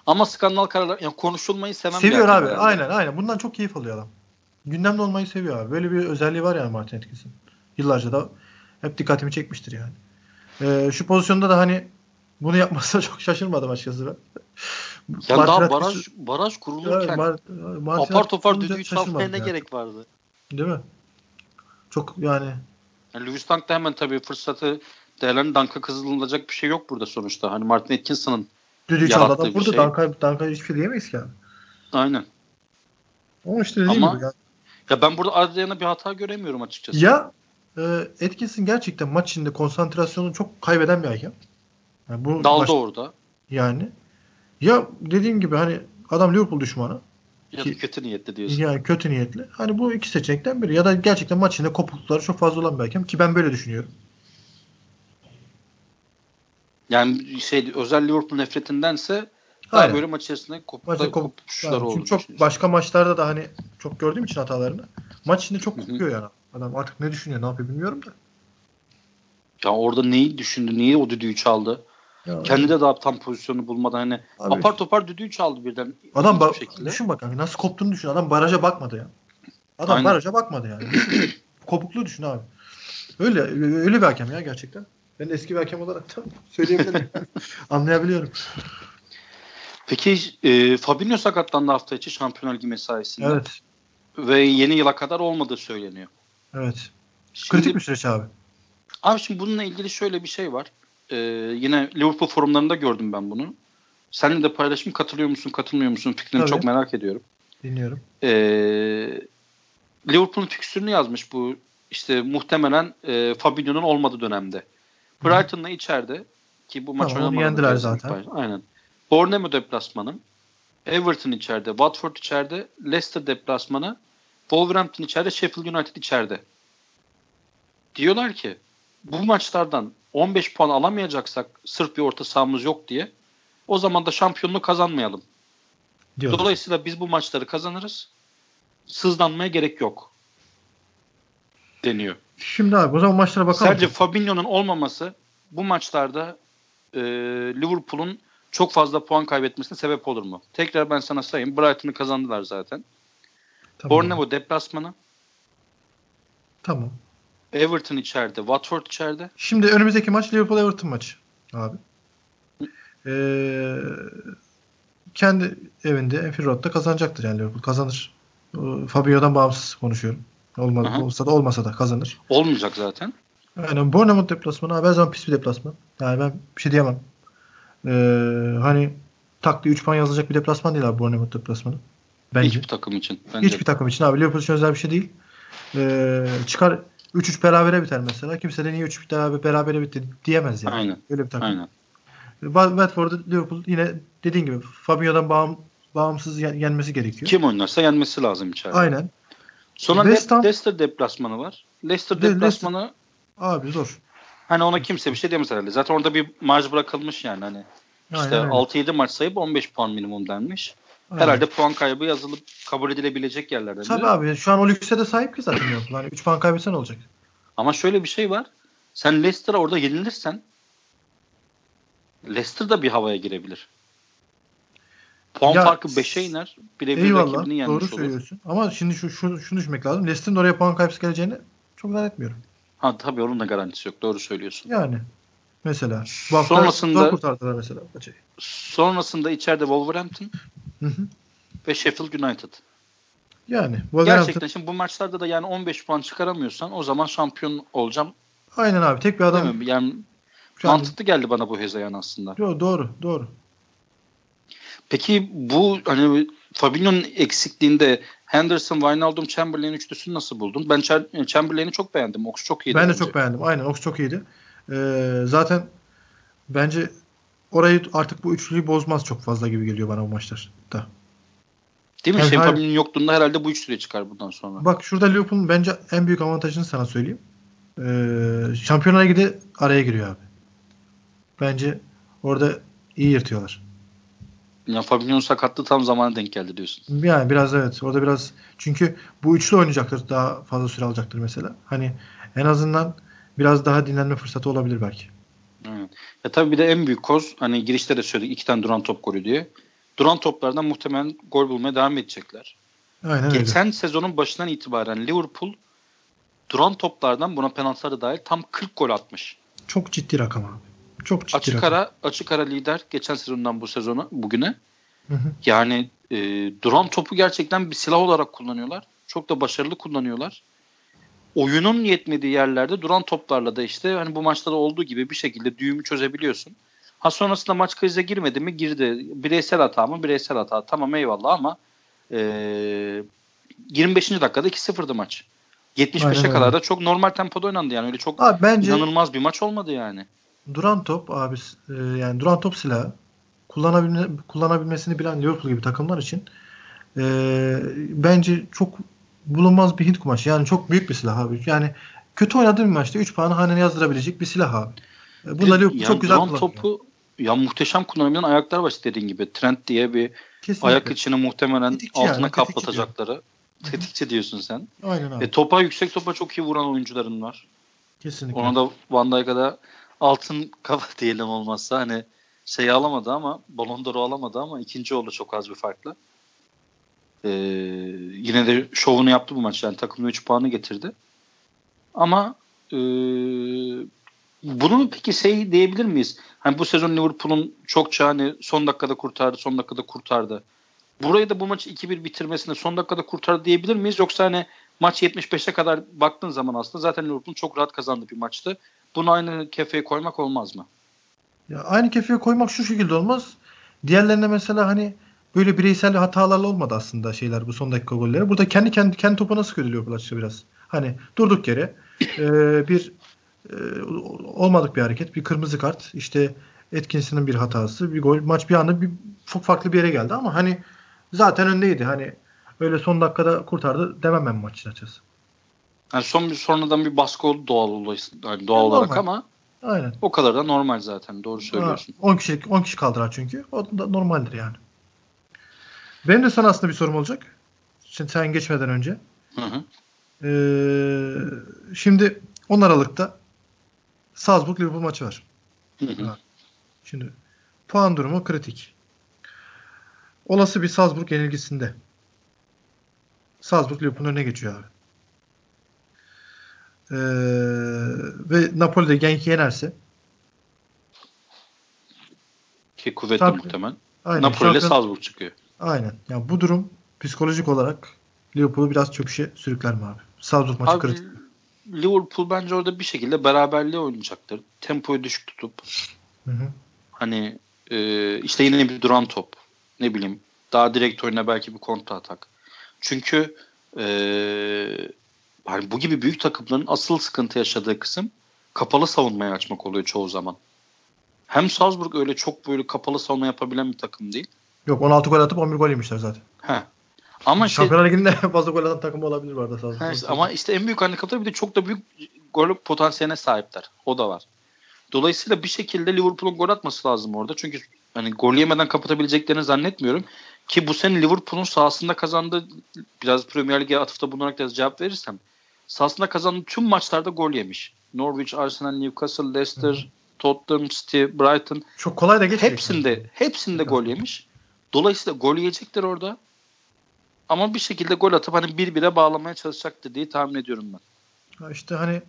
Ama skandal kararlar yani konuşulmayı seven Seviyor abi. Herhalde. Aynen aynen. Bundan çok keyif alıyor adam. Gündemde olmayı seviyor abi. Böyle bir özelliği var yani Martin Atkinson. Yıllarca da hep dikkatimi çekmiştir yani. Ee, şu pozisyonda da hani bunu yapmasına çok şaşırmadım açıkçası ben. Ya Martin daha baraj Atkinson, baraj kurulurken Mar Martin apar topar düdüğü çalmaya ne yani. gerek vardı? Değil mi? Çok yani. yani Louis Dunk da hemen tabii fırsatı değerlerini Dunk'a kızılacak bir şey yok burada sonuçta. Hani Martin Atkinson'ın Düdüğü çaldı adam burada şey. Dunk'a Dunk'a hiçbir şey diyemeyiz ki abi. Aynen. Ama işte dediğim Ama, gibi ya. Ya ben burada Adrian'a bir hata göremiyorum açıkçası. Ya e, Atkinson gerçekten maç içinde konsantrasyonunu çok kaybeden bir hakem. Yani bu Daldı maç, orada. Yani. Ya dediğim gibi hani adam Liverpool düşmanı. Ya ki, kötü niyetli diyorsun. Yani kötü niyetli. Hani bu iki seçenekten biri. Ya da gerçekten maç içinde kopuklukları çok fazla olan bir hakem. Ki ben böyle düşünüyorum. Yani şey özel Liverpool nefretindense daha Aynen. böyle maç içerisinde kopta, kopuşlar yani, oldu. çok başka maçlarda da hani çok gördüğüm için hatalarını maç içinde çok kopuyor yani. Adam artık ne düşünüyor ne yapıyor bilmiyorum da. Ya orada neyi düşündü? Niye o düdüğü çaldı? Ya Kendi de daha tam pozisyonu bulmadan hani abi, apar topar düdüğü çaldı birden. Adam ba- şekilde. düşün bak abi nasıl koptuğunu düşün. Adam baraja bakmadı ya. Adam Aynen. baraja bakmadı yani. Kopukluğu düşün abi. Öyle öyle bir hakem ya gerçekten. Ben eski bir hakem olarak da söyleyebilirim. Anlayabiliyorum. Peki e, Fabinho sakatlandı hafta içi Şampiyonlar Ligi mesaisinde. Evet. Ve yeni yıla kadar olmadığı söyleniyor. Evet. Şimdi, Kritik bir süreç abi. Abi şimdi bununla ilgili şöyle bir şey var. Ee, yine Liverpool forumlarında gördüm ben bunu. Seninle de paylaşım katılıyor musun katılmıyor musun fikrini Tabii. çok merak ediyorum. Dinliyorum. Ee, Liverpool'un fikstürünü yazmış bu işte muhtemelen e, Fabinho'nun olmadığı dönemde. Brighton'la içeride ki bu maç tamam, oynamadı. zaten. Aynen. Bournemouth deplasmanı. Everton içeride. Watford içeride. Leicester deplasmanı. Wolverhampton içeride. Sheffield United içeride. Diyorlar ki bu maçlardan 15 puan alamayacaksak sırf bir orta sahamız yok diye o zaman da şampiyonluğu kazanmayalım. Diyorlar. Dolayısıyla biz bu maçları kazanırız. Sızlanmaya gerek yok. deniyor. Şimdi abi o zaman maçlara bakalım. Sadece Fabinho'nun olmaması bu maçlarda e, Liverpool'un çok fazla puan kaybetmesine sebep olur mu? Tekrar ben sana sayayım. Brighton'ı kazandılar zaten. Tamam. Bournemouth deplasmanı. Tamam. Everton içeride. Watford içeride. Şimdi önümüzdeki maç Liverpool Everton maçı abi. Ee, kendi evinde Enfield Road'da kazanacaktır yani Liverpool kazanır. Fabinho'dan bağımsız konuşuyorum. Olmadı, Aha. olsa da olmasa da kazanır. Olmayacak zaten. Yani Bournemouth deplasmanı abi her zaman pis bir deplasman. Yani ben bir şey diyemem. Ee, hani taktiği 3 puan yazılacak bir deplasman değil abi Bournemouth deplasmanı. Bence. Hiçbir takım için. Bence. Hiçbir takım için abi. Liverpool için özel bir şey değil. Ee, çıkar 3-3 berabere biter mesela. Kimse de niye 3 beraber berabere bitti diyemez yani. Aynen. Öyle bir takım. Aynen. Wa- Watford'u Liverpool yine dediğin gibi Fabinho'dan bağım, bağımsız yen- yenmesi gerekiyor. Kim oynarsa yenmesi lazım içeride. Aynen. Sonra West Ham- Leicester deplasmanı var. Leicester De- deplasmanı Abi zor. hani ona kimse bir şey demez herhalde. Zaten orada bir marj bırakılmış yani. Hani işte Aynen öyle. 6-7 maç sayıp 15 puan minimum denmiş. Herhalde puan kaybı yazılıp kabul edilebilecek yerlerden. Tabii abi şu an o lükse de sahip ki zaten Liverpool. Hani 3 puan kaybetsen olacak. Ama şöyle bir şey var. Sen Leicester'a orada yenilirsen Leicester da bir havaya girebilir. Puan Ya, farkı 5'e iner. Birebir rakibini yenmiş Doğru olur. söylüyorsun. Ama şimdi şu, şu şunu düşünmek lazım. Leicester'ın oraya puan kaybısı geleceğini çok zannetmiyorum. Ha tabii onun da garantisi yok. Doğru söylüyorsun. Yani mesela bu hafta Sonrasında- kurtardılar mesela maçı. Sonrasında içeride Wolverhampton Hı hı. ve Sheffield United. Yani Wolverhampton Gerçekten şimdi bu maçlarda da yani 15 puan çıkaramıyorsan o zaman şampiyon olacağım. aynen abi tek bir adam Değil mi? Yani şu an- mantıklı geldi bana bu hezeyan aslında. Yo, doğru doğru. Peki bu hani Fabinho'nun eksikliğinde Henderson, Wijnaldum, Chamberlain üçlüsünü nasıl buldun? Ben Ch- Chamberlain'i çok beğendim. Ox çok iyiydi. ben de bence. çok beğendim. Aynen Ox çok iyiydi. Ee, zaten bence orayı artık bu üçlüyü bozmaz çok fazla gibi geliyor bana bu maçlarda. Değil mi? Yani. Fabinho'nun yokluğunda herhalde bu üçlüye çıkar bundan sonra. Bak şurada Liverpool'un bence en büyük avantajını sana söyleyeyim. Ee, Şampiyonlar Ligi araya giriyor abi. Bence orada iyi yırtıyorlar. Yani Fabinho'nun sakatlığı tam zamana denk geldi diyorsun. Yani biraz evet. Orada biraz çünkü bu üçlü oynayacaktır. Daha fazla süre alacaktır mesela. Hani en azından biraz daha dinlenme fırsatı olabilir belki. Evet. Ya tabii bir de en büyük koz hani girişte de söyledik iki tane duran top golü diye. Duran toplardan muhtemelen gol bulmaya devam edecekler. Aynen öyle. Geçen sezonun başından itibaren Liverpool duran toplardan buna penaltıları dahil tam 40 gol atmış. Çok ciddi rakam abi. Çok ciddi Açık rakam. ara açık ara lider geçen sezondan bu sezona bugüne. Hı hı. Yani e, duran topu gerçekten bir silah olarak kullanıyorlar. Çok da başarılı kullanıyorlar. Oyunun yetmediği yerlerde duran toplarla da işte hani bu maçta da olduğu gibi bir şekilde düğümü çözebiliyorsun. Ha sonrasında maç krize girmedi mi? Girdi. Bireysel hata mı? Bireysel hata. Tamam eyvallah ama e, 25. dakikada 2-0'dı maç. 75'e Aynen kadar da çok normal tempoda oynandı yani. Öyle çok Abi bence inanılmaz bir maç olmadı yani. duran top abi e, yani duran top silahı kullanabilme, kullanabilmesini bilen Liverpool gibi takımlar için e, bence çok bulunmaz bir Hint kumaşı. Yani çok büyük bir silah abi. Yani kötü oynadığı bir maçta 3 puanı hanene yazdırabilecek bir silah abi. E, Bunu da Yani çok güzel kullanıyor. topu ya muhteşem kullanabilen ayaklar var dediğin gibi. Trent diye bir Kesinlikle. ayak içini muhtemelen Tetikçi altına yani, tetikçi kaplatacakları. Tetikçi diyorsun sen. Aynen abi. E, topa yüksek topa çok iyi vuran oyuncuların var. Kesinlikle. Ona da Van Dijk'a da altın kafa diyelim olmazsa hani şey alamadı ama Ballon d'Or'u alamadı ama ikinci oldu çok az bir farkla. Ee, yine de şovunu yaptı bu maç yani takımda 3 puanı getirdi. Ama e, bunu peki şey diyebilir miyiz? Hani bu sezon Liverpool'un çokça hani son dakikada kurtardı, son dakikada kurtardı. Burayı da bu maçı 2-1 bitirmesine son dakikada kurtardı diyebilir miyiz? Yoksa hani maç 75'e kadar baktığın zaman aslında zaten Liverpool çok rahat kazandı bir maçtı. Bunu aynı kefeye koymak olmaz mı? Ya aynı kefeye koymak şu şekilde olmaz. Diğerlerinde mesela hani böyle bireysel hatalarla olmadı aslında şeyler bu son dakika golleri. Burada kendi kendi kendi topuna sıkıyor Liverpool açıkçası biraz. Hani durduk yere e, bir e, olmadık bir hareket, bir kırmızı kart, işte Atkinson'ın bir hatası, bir gol. Maç bir anda bir çok farklı bir yere geldi ama hani zaten öndeydi. Hani öyle son dakikada kurtardı demem ben maçın açıkçası. Yani son bir sonradan bir baskı oldu doğal, yani doğal Yani olarak normal. ama Aynen. o kadar da normal zaten. Doğru söylüyorsun. Ha, 10 kişilik 10 kişi kaldırar çünkü. O da normaldir yani. Benim de sana aslında bir sorum olacak. Şimdi sen geçmeden önce. Hı hı. Ee, şimdi 10 Aralık'ta Salzburg Liverpool maçı var. Hı hı. Şimdi puan durumu kritik. Olası bir Salzburg yenilgisinde Salzburg Liverpool'un önüne geçiyor abi. Ee, ve Napoli de Genk'i yenerse Ki kuvvetli Tabii. muhtemelen. aynen, Napoli ile Salzburg çıkıyor. Aynen. Yani bu durum psikolojik olarak Liverpool'u biraz çöküşe sürükler mi abi? Salzburg maçı kritik. Liverpool bence orada bir şekilde beraberliğe oynayacaktır. Tempoyu düşük tutup Hı hı. hani e, işte yine bir duran top. Ne bileyim daha direkt oyuna belki bir kontra atak. Çünkü e, hani bu gibi büyük takımların asıl sıkıntı yaşadığı kısım kapalı savunmaya açmak oluyor çoğu zaman. Hem Salzburg öyle çok böyle kapalı savunma yapabilen bir takım değil. Yok 16 gol atıp 11 gol yemişler zaten. He. Ama şey, Şampiyonlar Ligi'nde en fazla gol atan takım olabilir bu arada. Ha işte ama işte en büyük handikapları bir de çok da büyük gol potansiyeline sahipler. O da var. Dolayısıyla bir şekilde Liverpool'un gol atması lazım orada. Çünkü hani gol yemeden kapatabileceklerini zannetmiyorum. Ki bu sene Liverpool'un sahasında kazandığı biraz Premier Lig'e atıfta bulunarak da cevap verirsem sahasında kazandığı tüm maçlarda gol yemiş. Norwich, Arsenal, Newcastle, Leicester, Tottenham, City, Brighton Çok kolay da geçmiyor. hepsinde hepsinde gol yemiş. Dolayısıyla gol yiyecektir orada. Ama bir şekilde gol atıp hani bir bire bağlamaya çalışacaktır diye tahmin ediyorum ben. Ha İşte hani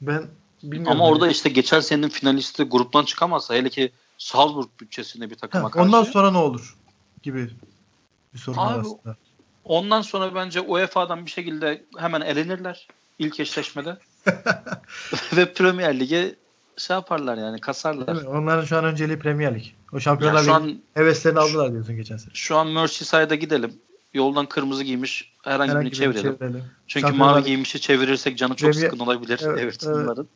ben bilmiyorum. Ama hani- orada işte geçen senenin finalisti gruptan çıkamazsa hele ki Salzburg bütçesinde bir takıma Ha, karşı. ondan sonra ne olur gibi bir sorun Abi, aslında. Ondan sonra bence UEFA'dan bir şekilde hemen elenirler ilk eşleşmede. Ve Premier Lig'e şey yaparlar yani kasarlar. Değil mi? Onların şu an önceliği Premier Lig. O Şampiyonlar şu Ligi an heveslerini aldılar diyorsun geçen sene. şu an Merseyside'a gidelim. Yoldan kırmızı giymiş herhangi, Herhangi birini çevirelim. çevirelim. Çünkü mavi giymişi çevirirsek canı çok Premier- sıkın olabilir Evet, Everton'ların.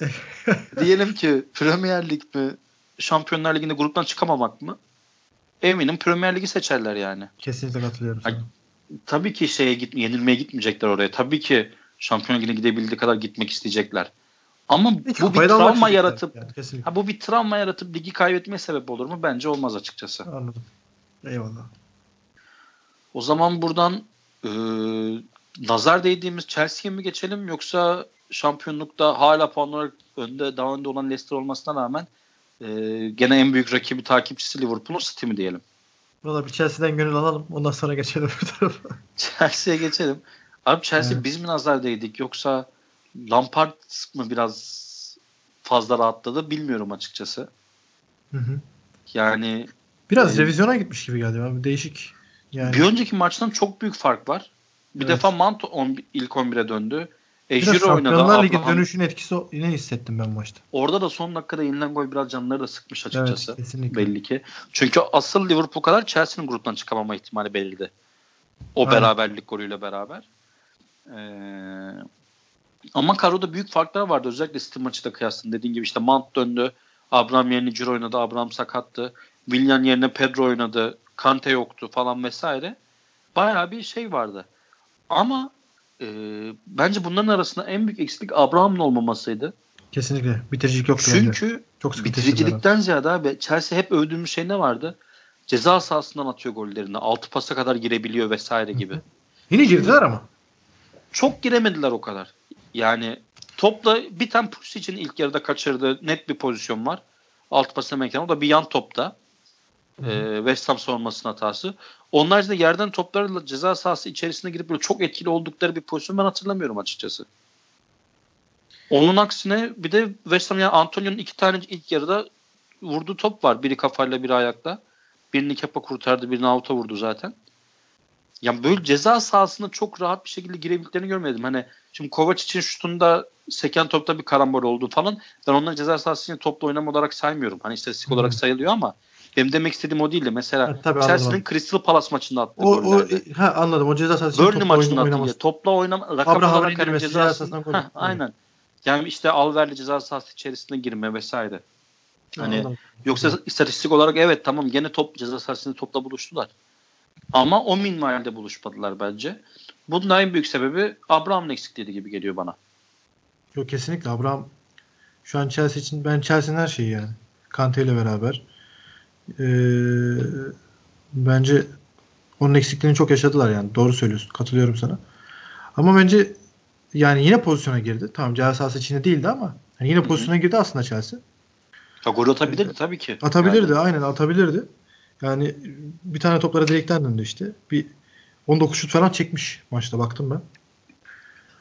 Diyelim ki Premier Lig mi Şampiyonlar Ligi'nde gruptan çıkamamak mı? Eminim Premier Ligi seçerler yani. Kesinlikle katılıyorum sana. Tabii ki şeye git, yenilmeye gitmeyecekler oraya. Tabii ki Şampiyonlar Ligi'ne gidebildiği kadar gitmek isteyecekler. Ama Hiç bu bir travma yaratıp yani, kesinlikle. ha bu bir travma yaratıp ligi kaybetmeye sebep olur mu? Bence olmaz açıkçası. Anladım. Eyvallah. O zaman buradan e, nazar değdiğimiz Chelsea'ye mi geçelim yoksa şampiyonlukta hala puan olarak önde daha önde olan Leicester olmasına rağmen e, gene en büyük rakibi takipçisi Liverpool'un City mi diyelim? Valla bir Chelsea'den gönül alalım. Ondan sonra geçelim bir tarafa. Chelsea'ye geçelim. Abi Chelsea Evet. biz mi nazar değdik yoksa Lampard mı biraz fazla rahatladı bilmiyorum açıkçası. Hı hı. Yani Biraz Ee, revizyona gitmiş gibi geldi. Abi. Değişik. Yani bir önceki maçtan çok büyük fark var. Bir Evet. defa Mount on, ilk 11'e döndü. Ejiro oynadı. Şampiyonlar Ligi dönüşün etkisi yine hissettim ben maçta. Orada da son dakikada yenilen gol biraz canları da sıkmış açıkçası. Evet, kesinlikle. belli ki. Çünkü asıl Liverpool kadar Chelsea'nin gruptan çıkamama ihtimali belirdi. O Aynen. beraberlik golüyle beraber. Ee, ama kadroda büyük farklar vardı. Özellikle City maçı da kıyasladın. Dediğin gibi işte Mount döndü. Abraham yerine Ciro oynadı. Abraham sakattı. Willian yerine Pedro oynadı. Kante yoktu falan vesaire. Bayağı bir şey vardı. Ama e, bence bunların arasında en büyük eksiklik Abraham'ın olmamasıydı. Kesinlikle. Bitiricilik yoktu bence. Çünkü Çok sıkıntı yaşadılar. bitiricilikten ziyade abi Chelsea hep övdüğümüz şey ne vardı? Ceza sahasından atıyor gollerini. Altı pasa kadar girebiliyor vesaire gibi. Yine girdiler ama. Çok giremediler o kadar. Yani topla bir tane için ilk yarıda kaçırdığı net bir pozisyon var. Altı pas hemen o da bir yan topta. Ee, West Ham savunmasının hatası. Onun haricinde yerden toplarla ceza sahası içerisine girip böyle çok etkili oldukları bir pozisyon ben hatırlamıyorum açıkçası. Onun aksine bir de West Ham yani Antonio'nun iki tane ilk yarıda vurduğu top var. Biri kafayla biri ayakla. Birini Kepa kurtardı birini out'a vurdu zaten. Yani böyle ceza sahasında çok rahat bir şekilde girebildiklerini görmedim. Hani şimdi Kovac için şutunda seken topta bir karambol oldu falan. Ben onları ceza sahası için topla oynama olarak saymıyorum. Hani istatistik olarak sayılıyor ama benim demek istediğim o değildi. Mesela Chelsea'nin. Crystal Palace maçında attığı O, o gollerde. ha anladım. O ceza sahası Burnley maçında attığı topla oynama rakam Abraham'ın olarak hani ceza attı. aynen. Yani işte Alver'li ceza sahası içerisine girme vesaire. Hani Anladım. Yoksa istatistik olarak evet tamam gene top ceza sahasında topla buluştular. Ama o minvalde buluşmadılar bence. Bunun en büyük sebebi Abraham'ın eksikliği gibi geliyor bana. Yok kesinlikle Abraham şu an Chelsea için ben Chelsea'nin her şeyi yani. Kante ile beraber. Ee, bence onun eksikliğini çok yaşadılar yani. Doğru söylüyorsun. Katılıyorum sana. Ama bence Yani yine pozisyona girdi. Tamam ceza sahası içinde değildi ama yani yine pozisyona girdi aslında Chelsea. Ya gol atabilirdi tabii ki. Atabilirdi yani. aynen atabilirdi. Yani bir tane toplara direkten döndü işte. Bir 19 şut falan çekmiş maçta baktım ben.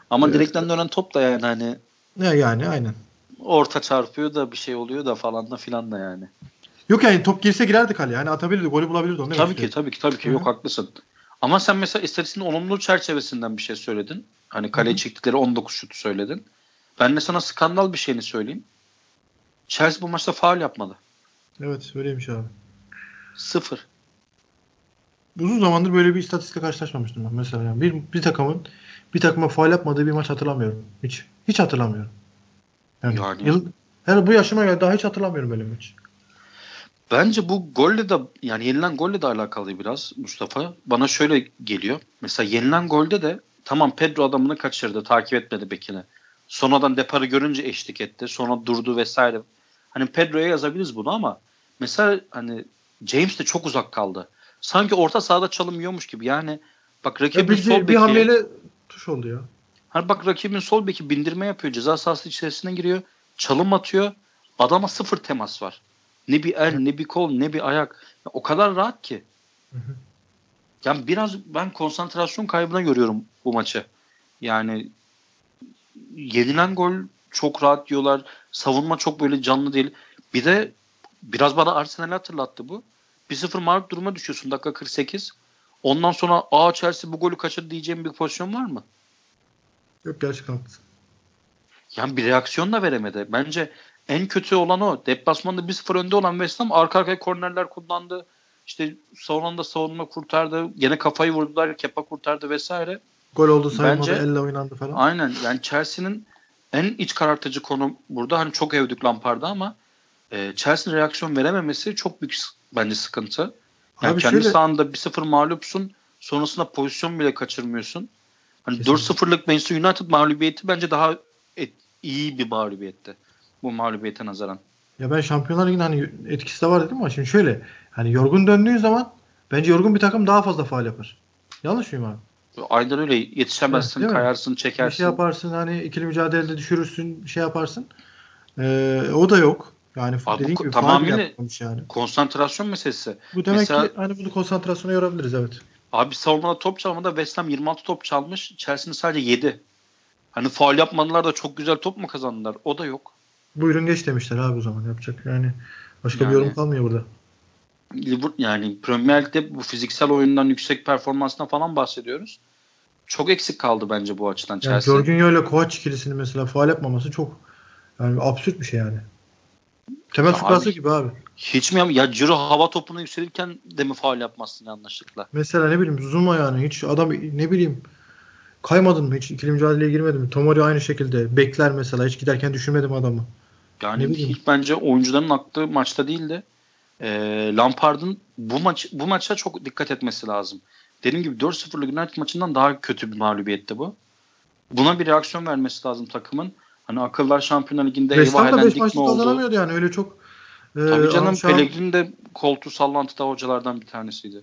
Ama evet. direkten dönen top da yani hani ya yani aynen. Orta çarpıyor da bir şey oluyor da falan da filan da yani. Yok yani top girse girerdi kaleye. Hani atabilirdi, golü bulabilirdi onu. Tabii ki, tabii ki, tabii ki. Hı-hı. Yok haklısın. Ama sen mesela istatistiğin olumlu çerçevesinden bir şey söyledin. Hani kaleye Hı-hı. çektikleri 19 şutu söyledin. Ben de sana skandal bir şeyini söyleyeyim. Chelsea bu maçta faul yapmadı. Evet öyleymiş abi. Sıfır. Uzun zamandır böyle bir istatistikle karşılaşmamıştım ben mesela. Yani bir, bir takımın bir takıma faal yapmadığı bir maç hatırlamıyorum. Hiç. Hiç hatırlamıyorum. Yani, yani. Yıl, her bu yaşıma geldi daha hiç hatırlamıyorum böyle maç. Bence bu golle de yani yenilen golle de alakalı biraz Mustafa. Bana şöyle geliyor. Mesela yenilen golde de tamam Pedro adamını kaçırdı. Takip etmedi bekine. Sonradan Depar'ı görünce eşlik etti. Sonra durdu vesaire. Hani Pedro'ya yazabiliriz bunu ama mesela hani James de çok uzak kaldı. Sanki orta sahada çalım yiyormuş gibi. Yani bak rakibin bir, sol beki... Bir hamleyle tuş oldu ya. Hani bak rakibin sol beki bindirme yapıyor. Ceza sahası içerisine giriyor. Çalım atıyor. Adama sıfır temas var. Ne bir el, ne bir kol, ne bir ayak. Ya, o kadar rahat ki. Hı hı. Yani biraz ben konsantrasyon kaybına görüyorum bu maçı. Yani yenilen gol çok rahat diyorlar. Savunma çok böyle canlı değil. Bir de biraz bana Arsenal'i hatırlattı bu. 1-0 mağlup duruma düşüyorsun dakika 48. Ondan sonra aa Chelsea bu golü kaçırdı diyeceğim bir pozisyon var mı? Yok gerçekten haklısın. Yani bir reaksiyon da veremedi. Bence en kötü olan o. Deplasmanda 1-0 önde olan West Ham arka arkaya kornerler kullandı. İşte son savunma kurtardı. Gene kafayı vurdular. Kepa kurtardı vesaire. Gol oldu sayılmadı. Bence, elle oynandı falan. Aynen. Yani Chelsea'nin en iç karartıcı konu burada. Hani çok övdük Lampard'ı ama e, Chelsea'nin reaksiyon verememesi çok büyük bence sıkıntı. Yani Abi kendi şöyle... sahanda 1-0 mağlupsun. Sonrasında pozisyon bile kaçırmıyorsun. Hani 4-0'lık Manchester United mağlubiyeti bence daha et, iyi bir mağlubiyetti. Bu mağlubiyete nazaran. Ya ben Şampiyonlar Ligi'nin hani etkisi de var dedim ama şimdi şöyle. Hani yorgun döndüğün zaman bence yorgun bir takım daha fazla faal yapar. Yanlış mıyım abi? Aynen öyle. Yetişemezsin, evet, kayarsın, çekersin. Bir şey yaparsın hani ikili mücadelede düşürürsün, bir şey yaparsın. Ee, o da yok. Yani Abi dediğin bu, gibi tamamıyla yani. konsantrasyon meselesi. Bu demek Mesela, ki hani bunu konsantrasyona yorabiliriz evet. Abi savunmada top çalmada West Ham 26 top çalmış. Chelsea'nin sadece 7. Hani faal yapmadılar da çok güzel top mu kazandılar? O da yok. Buyurun geç demişler abi o zaman yapacak. Yani başka yani, bir yorum kalmıyor burada. Liverpool yani Premier Lig'de bu fiziksel oyundan yüksek performansına falan bahsediyoruz. Çok eksik kaldı bence bu açıdan Chelsea. Yani Jorginho ile Kovac ikilisini mesela faal yapmaması çok yani absürt bir şey yani. Temel fıkrası gibi abi. Hiç mi ya Ciro hava topuna yükselirken de mi faal yapmazsın yanlışlıkla? Mesela ne bileyim Zuma yani hiç adam ne bileyim kaymadın mı hiç ikili mücadeleye girmedin mi? Tomori aynı şekilde bekler mesela hiç giderken düşürmedim adamı. Yani ilk bence oyuncuların aklı maçta değildi. E, Lampard'ın bu maç bu maça çok dikkat etmesi lazım. Dediğim gibi 4-0'lık United maçından daha kötü bir mağlubiyetti bu. Buna bir reaksiyon vermesi lazım takımın. Hani akıllar Şampiyonlar Ligi'nde eyvah elendik mi oldu? kazanamıyordu yani öyle çok. E, Tabii canım. Pellegrini de koltuğu sallantıda hocalardan bir tanesiydi.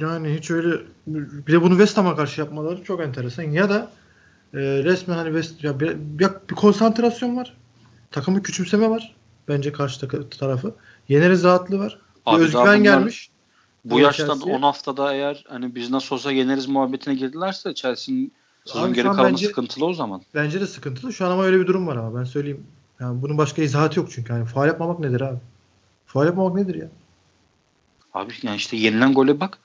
Yani hiç öyle bir de bunu West Ham'a karşı yapmaları çok enteresan. Ya da e, resmen hani West ya bir, bir, konsantrasyon var. Takımı küçümseme var. Bence karşı tarafı. Yeneriz rahatlığı var. Abi bir özgüven gelmiş. Bu yaşta 10 haftada eğer hani biz nasıl olsa yeneriz muhabbetine girdilerse Chelsea'nin sezon geri kalanı bence, sıkıntılı o zaman. Bence de sıkıntılı. Şu an ama öyle bir durum var ama ben söyleyeyim. Yani bunun başka izahatı yok çünkü. Yani faal yapmamak nedir abi? Faal yapmamak nedir ya? Abi yani işte yenilen gole bak.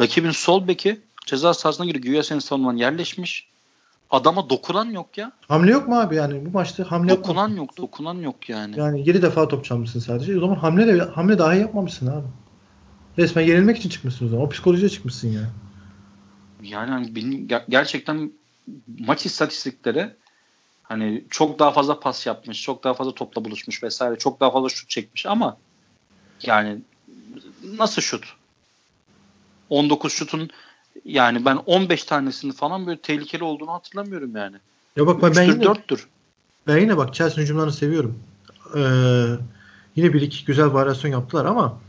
Rakibin sol beki ceza sahasına giriyor. Güya senin savunman yerleşmiş. Adama dokunan yok ya. Hamle yok mu abi yani bu maçta hamle Dokunan yapmamışsın. yok, dokunan yok yani. Yani 7 defa top çalmışsın sadece. O zaman hamle de hamle dahi yapmamışsın abi. Resmen yenilmek için çıkmışsın o zaman. O psikolojiye çıkmışsın ya. Yani hani benim gerçekten maç istatistikleri hani çok daha fazla pas yapmış, çok daha fazla topla buluşmuş vesaire, çok daha fazla şut çekmiş ama yani nasıl şut? 19 şutun yani ben 15 tanesini falan böyle tehlikeli olduğunu hatırlamıyorum yani. Ya bak ben yine 4'tür. Ben yine bak Chelsea hücumlarını seviyorum. Ee, yine bir iki güzel varyasyon yaptılar ama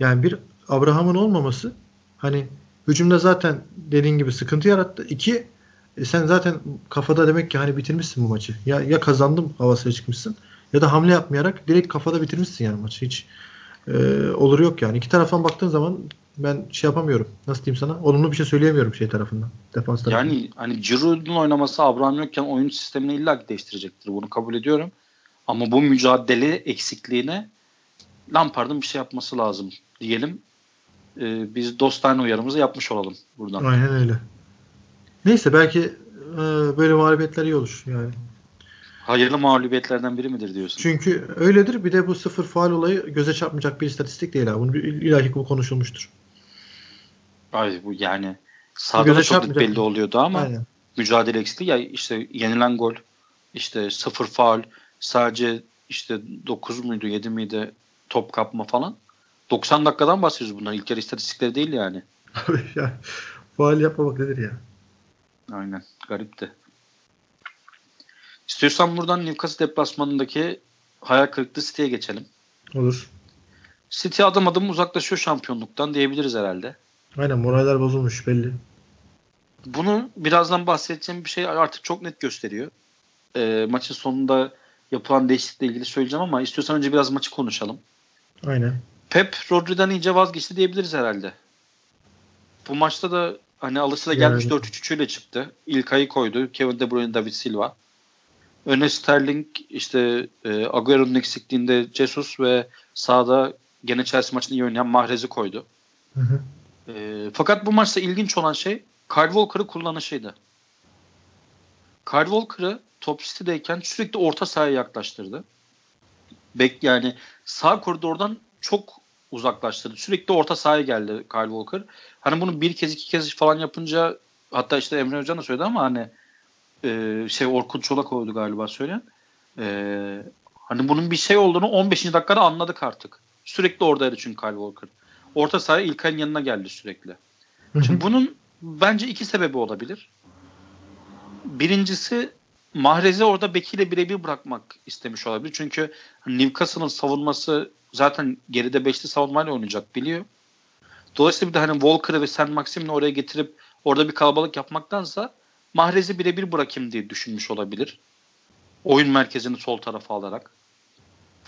yani bir Abraham'ın olmaması hani hücumda zaten dediğin gibi sıkıntı yarattı. İki E sen zaten kafada demek ki hani bitirmişsin bu maçı. Ya ya kazandım havasına çıkmışsın ya da hamle yapmayarak direkt kafada bitirmişsin yani maçı. Hiç e, olur yok yani. İki taraftan baktığın zaman ben şey yapamıyorum. Nasıl diyeyim sana? Olumlu bir şey söyleyemiyorum şey tarafından. Defans tarafından. Yani hani Giroud'un oynaması Abraham yokken oyun sistemini illa değiştirecektir. Bunu kabul ediyorum. Ama bu mücadele eksikliğine Lampard'ın bir şey yapması lazım diyelim. Ee, biz dostane uyarımızı yapmış olalım buradan. Aynen öyle. Neyse belki e, böyle mağlubiyetler iyi olur yani. Hayırlı mağlubiyetlerden biri midir diyorsun? Çünkü öyledir. Bir de bu sıfır faal olayı göze çarpmayacak bir istatistik değil abi. Bunu ilaki bu konuşulmuştur. Ay bu yani sahada da çok belli oluyordu ama Aynen. mücadele eksikliği ya işte yenilen gol işte sıfır faal sadece işte 9 muydu 7 miydi top kapma falan. 90 dakikadan bahsediyoruz bunlar. İlk yarı istatistikleri değil yani. ya, faal yapmamak nedir ya? Aynen. Garipti. İstiyorsan buradan Newcastle deplasmanındaki hayal kırıklığı City'ye geçelim. Olur. City adım adım uzaklaşıyor şampiyonluktan diyebiliriz herhalde. Aynen moraller bozulmuş belli. Bunu birazdan bahsedeceğim bir şey artık çok net gösteriyor. E, maçın sonunda yapılan değişiklikle ilgili söyleyeceğim ama istiyorsan önce biraz maçı konuşalım. Aynen. Pep Rodri'den iyice vazgeçti diyebiliriz herhalde. Bu maçta da hani alışıla gelmiş yani. 4-3-3 ile çıktı. İlk ayı koydu. Kevin De Bruyne, David Silva. Öne Sterling, işte e, Agüero'nun eksikliğinde Jesus ve sağda gene Chelsea maçını iyi oynayan Mahrez'i koydu. Hı hı. E, fakat bu maçta ilginç olan şey Kyle Walker'ı kullanışıydı. Kyle Walker'ı top City'deyken sürekli orta sahaya yaklaştırdı. Bek yani sağ koridordan çok uzaklaştırdı. Sürekli orta sahaya geldi Kyle Walker. Hani bunu bir kez iki kez falan yapınca hatta işte Emre Hocam da söyledi ama hani e, şey Orkun Çolak oldu galiba söyleyen. E, hani bunun bir şey olduğunu 15. dakikada anladık artık. Sürekli oradaydı çünkü Kyle Walker. Orta sahaya İlkay'ın yanına geldi sürekli. Şimdi bunun bence iki sebebi olabilir. Birincisi Mahrez'i orada Beki'yle birebir bırakmak istemiş olabilir. Çünkü Newcastle'ın savunması zaten geride beşli savunmayla oynayacak biliyor. Dolayısıyla bir de hani Walker'ı ve Sen Maxim'le oraya getirip orada bir kalabalık yapmaktansa Mahrez'i birebir bırakayım diye düşünmüş olabilir. Oyun merkezini sol tarafa alarak.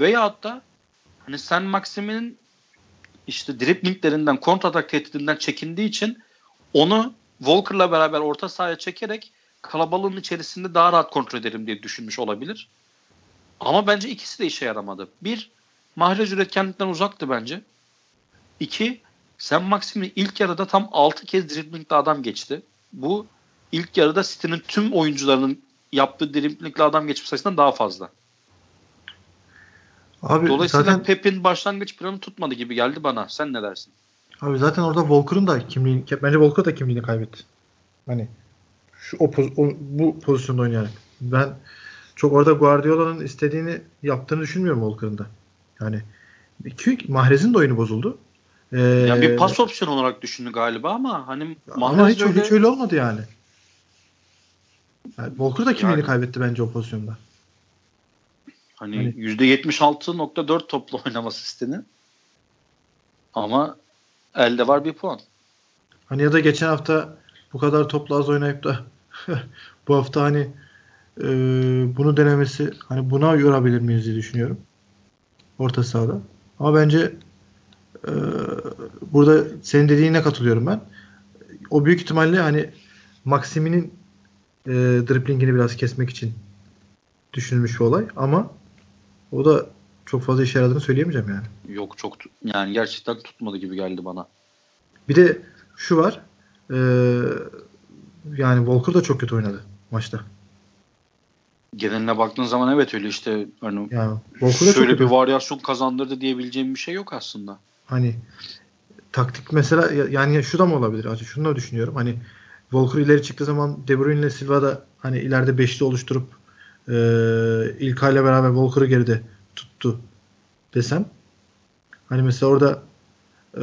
Veyahut da hani Sen Maxim'in işte driplinglerinden, kontratak tehdidinden çekindiği için onu Walker'la beraber orta sahaya çekerek kalabalığın içerisinde daha rahat kontrol ederim diye düşünmüş olabilir. Ama bence ikisi de işe yaramadı. Bir, Mahrez üretkenlikten uzaktı bence. İki, Sam Maxim'in ilk yarıda tam 6 kez dribblingli adam geçti. Bu ilk yarıda City'nin tüm oyuncularının yaptığı dribblingli adam geçme sayısından daha fazla. Abi Dolayısıyla zaten, Pep'in başlangıç planı tutmadı gibi geldi bana. Sen ne dersin? Abi zaten orada Walker'ın da kimliğini, bence Walker da kimliğini kaybetti. Hani şu o, o bu pozisyonda oynayarak. Ben çok orada Guardiola'nın istediğini yaptığını düşünmüyorum Walker'ın da. Yani çünkü Mahrez'in de oyunu bozuldu. Ee, ya bir pas opsiyonu olarak düşündü galiba ama hani Mahrez ama hiç, öyle... hiç öyle olmadı yani. yani Walker da kimliğini yani, kaybetti bence o pozisyonda. Hani, hani %76.4 toplu oynama sistemi. Ama elde var bir puan. Hani ya da geçen hafta bu kadar toplu az oynayıp da bu hafta hani e, bunu denemesi hani buna yorabilir miyiz diye düşünüyorum. Orta sahada. Ama bence e, burada senin dediğine katılıyorum ben. O büyük ihtimalle hani Maximi'nin e, driplingini biraz kesmek için düşünülmüş bir olay ama o da çok fazla işe yaradığını söyleyemeyeceğim yani. Yok çok yani gerçekten tutmadı gibi geldi bana. Bir de şu var. E, yani Walker da çok kötü oynadı maçta. Geneline baktığın zaman evet öyle işte hani yani, şöyle bir varyasyon kazandırdı diyebileceğim bir şey yok aslında. Hani taktik mesela yani şu da mı olabilir? Acı şunu da düşünüyorum. Hani Walker ileri çıktığı zaman De Bruyne ile Silva da hani ileride beşli oluşturup e, İlkay'la beraber Walker'ı geride tuttu desem hani mesela orada e,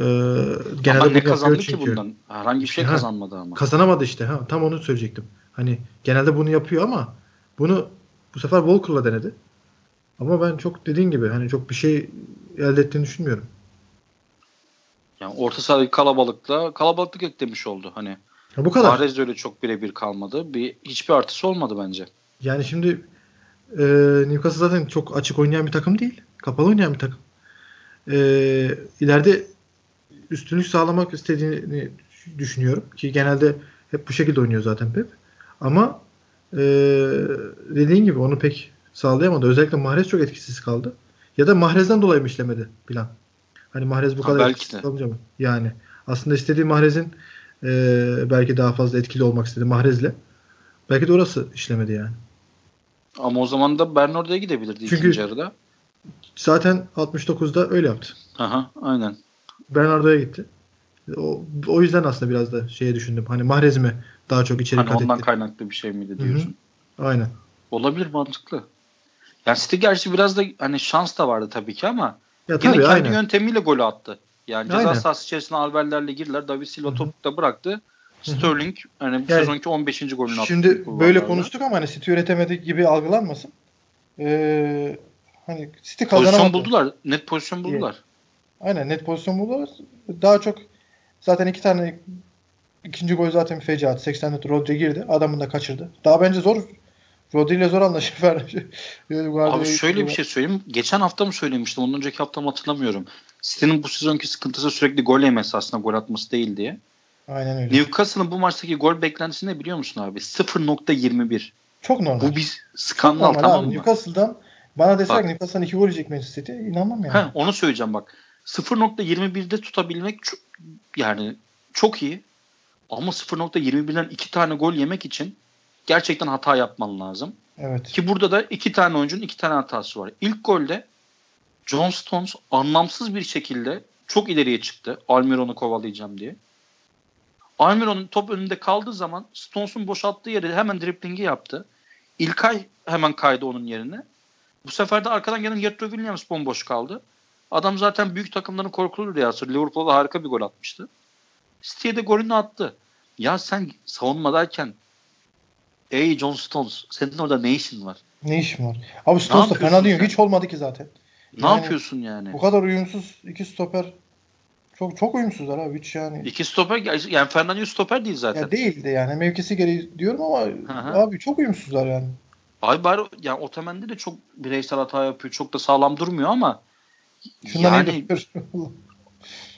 genelde ama ne kazandı çünkü. ki bundan? Herhangi bir şey ha, kazanmadı ama. Kazanamadı işte. Ha, tam onu söyleyecektim. Hani genelde bunu yapıyor ama bunu bu sefer Walker'la denedi. Ama ben çok dediğin gibi hani çok bir şey elde ettiğini düşünmüyorum. Yani orta sahadaki kalabalıkla kalabalıklık eklemiş oldu. Hani Ya bu kadar. Mahrez de öyle çok birebir kalmadı. Bir hiçbir artısı olmadı bence. Yani şimdi e, Newcastle zaten çok açık oynayan bir takım değil. Kapalı oynayan bir takım. E, ileride üstünlük sağlamak istediğini düşünüyorum. Ki genelde hep bu şekilde oynuyor zaten Pep. Ama e, dediğin gibi onu pek sağlayamadı. Özellikle Mahrez çok etkisiz kaldı. Ya da Mahrez'den dolayı mı işlemedi plan? Hani Mahrez bu Ha, kadar belki etkisiz kalınca mı? Yani aslında istediği Mahrez'in e, belki daha fazla etkili olmak istedi Mahrez'le. Belki de orası işlemedi yani. Ama o zaman da Bernardo'ya gidebilirdi Çünkü- ikinci yarıda. Zaten 69'da öyle yaptı. Aha, aynen. Bernardo'ya gitti. O, o yüzden aslında biraz da şeye düşündüm. Hani Mahrez mi daha çok içeri Hani kat ondan etti? kaynaklı bir şey miydi diyorsun. Aynen. Olabilir mantıklı. Yani City gerçi biraz da hani şans da vardı tabii ki ama Ya yine tabii kendi aynen. yöntemiyle golü attı. Yani ceza Aynen. sahası içerisine Alverlerle girdiler. David Silva topu da bıraktı. Sterling hani Yani sezonki 15. golünü attı. Şimdi bu böyle konuştuk ama hani City üretemedi gibi algılanmasın. Ee, hani City Pozisyon kazanamadı. buldular. Net pozisyon buldular. Aynen net pozisyon buldular. Daha çok zaten iki tane ikinci gol zaten fecaat. 80 metre Rodri girdi. Adamını da kaçırdı. Daha bence zor Rodri ile zor anlaşır. Abi şöyle bir şey söyleyeyim. Geçen hafta mı söylemiştim? Ondan önceki hafta mı hatırlamıyorum. City'nin bu sezonki sıkıntısı sürekli gol yemesi aslında gol atması değil diye. Aynen öyle. Newcastle'ın bu maçtaki gol beklentisi ne biliyor musun abi? 0.21. Çok normal. Bu bir Çok skandal tamam abi. mı? Newcastle'dan bana deseler. Newcastle'dan iki gol yiyecek Manchester City inanmam yani. Heh, onu söyleyeceğim bak. 0.21'de tutabilmek çok, yani çok iyi. Ama 0.21'den iki tane gol yemek için gerçekten hata yapman lazım. Evet. Ki burada da iki tane oyuncunun iki tane hatası var. İlk golde John Stones anlamsız bir şekilde çok ileriye çıktı. Almiron'u kovalayacağım diye. Almiron'un top önünde kaldığı zaman Stones'un boşalttığı yere hemen driplingi yaptı. İlkay hemen kaydı onun yerine. Bu sefer de arkadan gelen Jetro Williams bomboş kaldı. Adam zaten büyük takımların korkulu rüyası. Liverpool'a harika bir gol atmıştı. City'ye de golünü attı. Ya sen savunmadayken Ey John Stones senin orada ne işin var? Ne işim var? Abi Stones da fena değil. Hiç olmadı ki zaten. Ne Yani yapıyorsun yani? Bu kadar uyumsuz iki stoper çok çok uyumsuzlar abi hiç yani. İki stoper yani Fernando stoper değil zaten. Ya değil de yani mevkisi gereği diyorum ama hı. abi çok uyumsuzlar yani. Ay bari yani Otamendi de çok bireysel hata yapıyor. Çok da sağlam durmuyor ama Şundan yani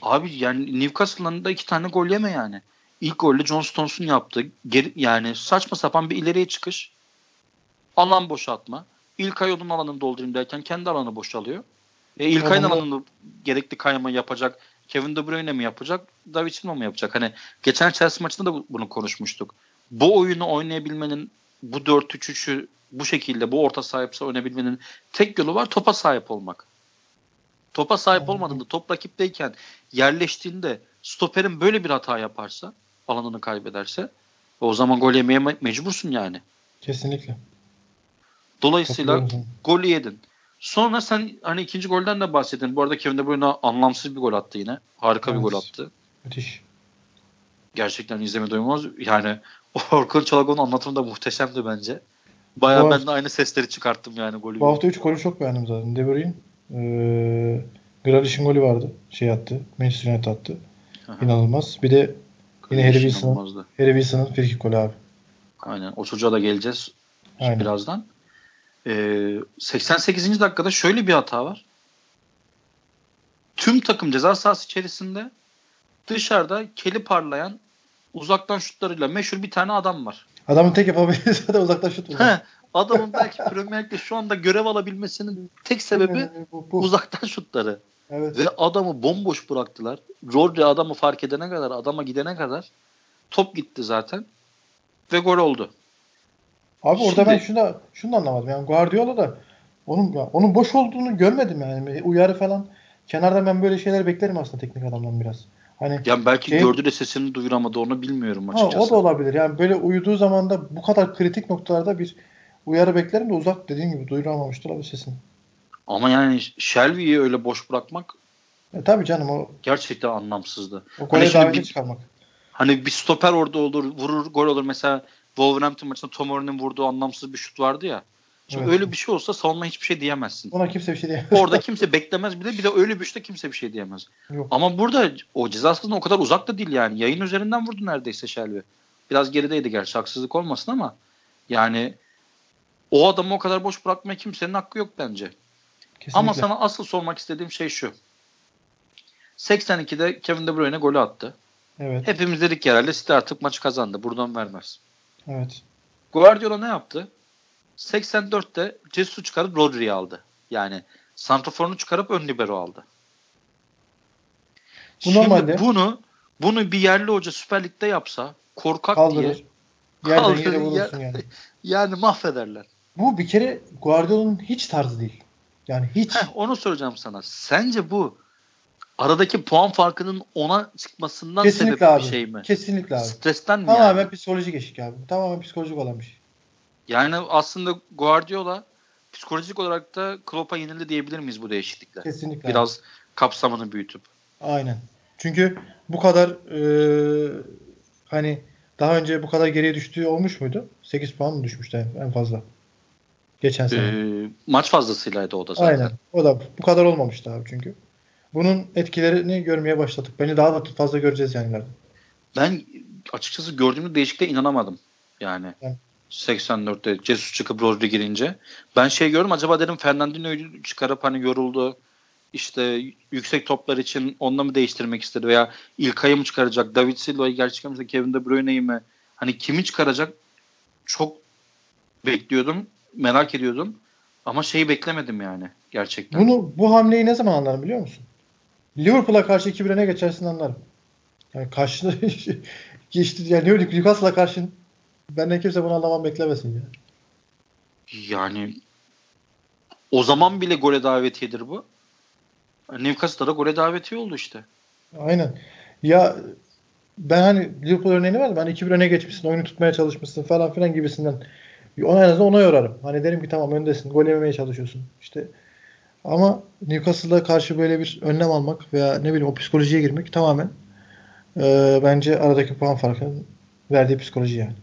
abi yani Newcastle'ın da iki tane gol yeme yani. İlk golü John Stones'un yaptığı geri, yani saçma sapan bir ileriye çıkış. Alan boşaltma. İlkay onun alanını doldurayım derken kendi alanı boşalıyor. E, İlkay'ın Adamlar- alanını gerekli kayma yapacak. Kevin De Bruyne mi yapacak? David Silva mı yapacak? Hani geçen Chelsea maçında da bu- bunu konuşmuştuk. Bu oyunu oynayabilmenin bu 4-3-3'ü bu şekilde bu orta sahipse oynayabilmenin tek yolu var topa sahip olmak. Topa sahip olmadığında top rakipteyken yerleştiğinde stoperin böyle bir hata yaparsa alanını kaybederse o zaman gol yemeye me- mecbursun yani. Kesinlikle. Dolayısıyla golü yedin. Sonra sen hani ikinci golden de bahsettin. Bu arada Kevin De Bruyne anlamsız bir gol attı yine. Harika bir Evet. gol attı. Müthiş. Gerçekten izleme doymaz. Yani Orkun Çolago'nun anlatımı da muhteşemdi bence. Bayağı ben de aynı sesleri çıkarttım yani golü. Bu hafta 3 golü çok beğendim zaten. De Bruyne eee Grealish'in golü vardı. Şey attı. Manchester United attı. Aha. İnanılmaz. Bir de yine Harry Wilson'ın. Harry Wilson'ın frikik golü abi. Aynen. O çocuğa da geleceğiz Aynen. birazdan. Ee, 88. dakikada şöyle bir hata var. Tüm takım ceza sahası içerisinde dışarıda keli parlayan uzaktan şutlarıyla meşhur bir tane adam var. Adamın tek yapabildiği zaten uzaktan şut vurmak. Adamın belki Premier Lig'de şu anda görev alabilmesinin tek sebebi bu, bu. uzaktan şutları. Evet. Ve adamı bomboş bıraktılar. Rodri adamı fark edene kadar, adama gidene kadar top gitti zaten. Ve gol oldu. Abi orada Şimdi- ben şunu şunu da anlamadım. Yani Guardiola da onun onun boş olduğunu görmedim yani. Uyarı falan. Kenardan ben böyle şeyler beklerim aslında teknik adamdan biraz. Hani Yani belki Şey- gördü de sesini duyuramadı onu bilmiyorum ha, açıkçası. o da olabilir. Yani böyle uyuduğu zaman da bu kadar kritik noktalarda bir uyarı beklerim de uzak dediğim gibi duyuramamıştır abi sesini. Ama yani Shelby'yi öyle boş bırakmak E, tabii canım o gerçekten anlamsızdı. o Hani şimdi daveti bir- çıkarmak. Hani bir stoper orada olur, vurur, gol olur. Mesela Wolverhampton maçında Tomori'nin vurduğu anlamsız bir şut vardı ya. Şimdi evet. öyle bir şey olsa savunma hiçbir şey diyemezsin. Ona kimse bir şey diyemez. Orada kimse beklemez bile. Bir de öyle bir işte kimse bir şey diyemez. Yok. Ama burada o ceza sahasında o kadar uzak da değil yani. Yayın üzerinden vurdu neredeyse Shelby. Biraz gerideydi gerçi haksızlık olmasın ama yani o adamı o kadar boş bırakmaya kimsenin hakkı yok bence. Kesinlikle. Ama sana asıl sormak istediğim şey şu. 82'de Kevin De Bruyne golü attı. Evet. Hepimiz dedik herhalde City artık maçı kazandı. Buradan vermez. Evet. Guardiola ne yaptı? 84'te Jesus'u çıkarıp Rodri'yi aldı. Yani Santrafor'unu çıkarıp ön libero aldı. Bu Şimdi normalde. bunu bunu bir yerli hoca Süper Lig'de yapsa korkak Kaldırır. diye kaldırır. Yer, yani. yani mahvederler. Bu bir kere Guardiola'nın hiç tarzı değil. Yani hiç. Heh, onu soracağım sana. Sence bu aradaki puan farkının ona çıkmasından Kesinlikle sebep abi. bir şey mi? Kesinlikle abi. Stresten mi Tamamen yani? psikolojik eşik abi. Tamamen psikolojik olan bir şey. Yani aslında Guardiola psikolojik olarak da Klopp'a yenildi diyebilir miyiz bu değişiklikle? Kesinlikle. Biraz abi. kapsamını büyütüp. Aynen. Çünkü bu kadar e, hani daha önce bu kadar geriye düştüğü olmuş muydu? 8 puan mı düşmüştü en fazla? Geçen sene. Ee, maç fazlasıylaydı o da zaten. Aynen. O da bu kadar olmamıştı abi çünkü. Bunun etkilerini görmeye başladık. Beni daha da fazla göreceğiz yani ileride. Ben açıkçası gördüğümde değişikliğe inanamadım. Yani. yani 84'te Jesus çıkıp Rodri girince. Ben şey gördüm acaba dedim Fernandinho'yu çıkarıp hani yoruldu. İşte yüksek toplar için onunla mı değiştirmek istedi veya İlkay'ı mı çıkaracak? David Silva'yı gerçekten Kevin De Bruyne'yi mi? Hani kimi çıkaracak? Çok bekliyordum. Merak ediyordum. Ama şeyi beklemedim yani gerçekten. Bunu bu hamleyi ne zaman anlarım biliyor musun? Liverpool'a karşı 2-1 öne geçersin anlarım. Yani karşında geçti yani Newcastle'a karşı Benden kimse bunu anlamam beklemesin ya. Yani o zaman bile gole davetiyedir bu. Newcastle'da da gole davetiye oldu işte. Aynen. Ya ben hani Liverpool örneğini var ben 2-1 öne geçmişsin, oyunu tutmaya çalışmışsın falan filan gibisinden. Ona en azından ona yorarım. Hani derim ki tamam öndesin, gol yememeye çalışıyorsun. İşte ama Newcastle'a karşı böyle bir önlem almak veya ne bileyim o psikolojiye girmek tamamen e, bence aradaki puan farkının verdiği psikoloji yani.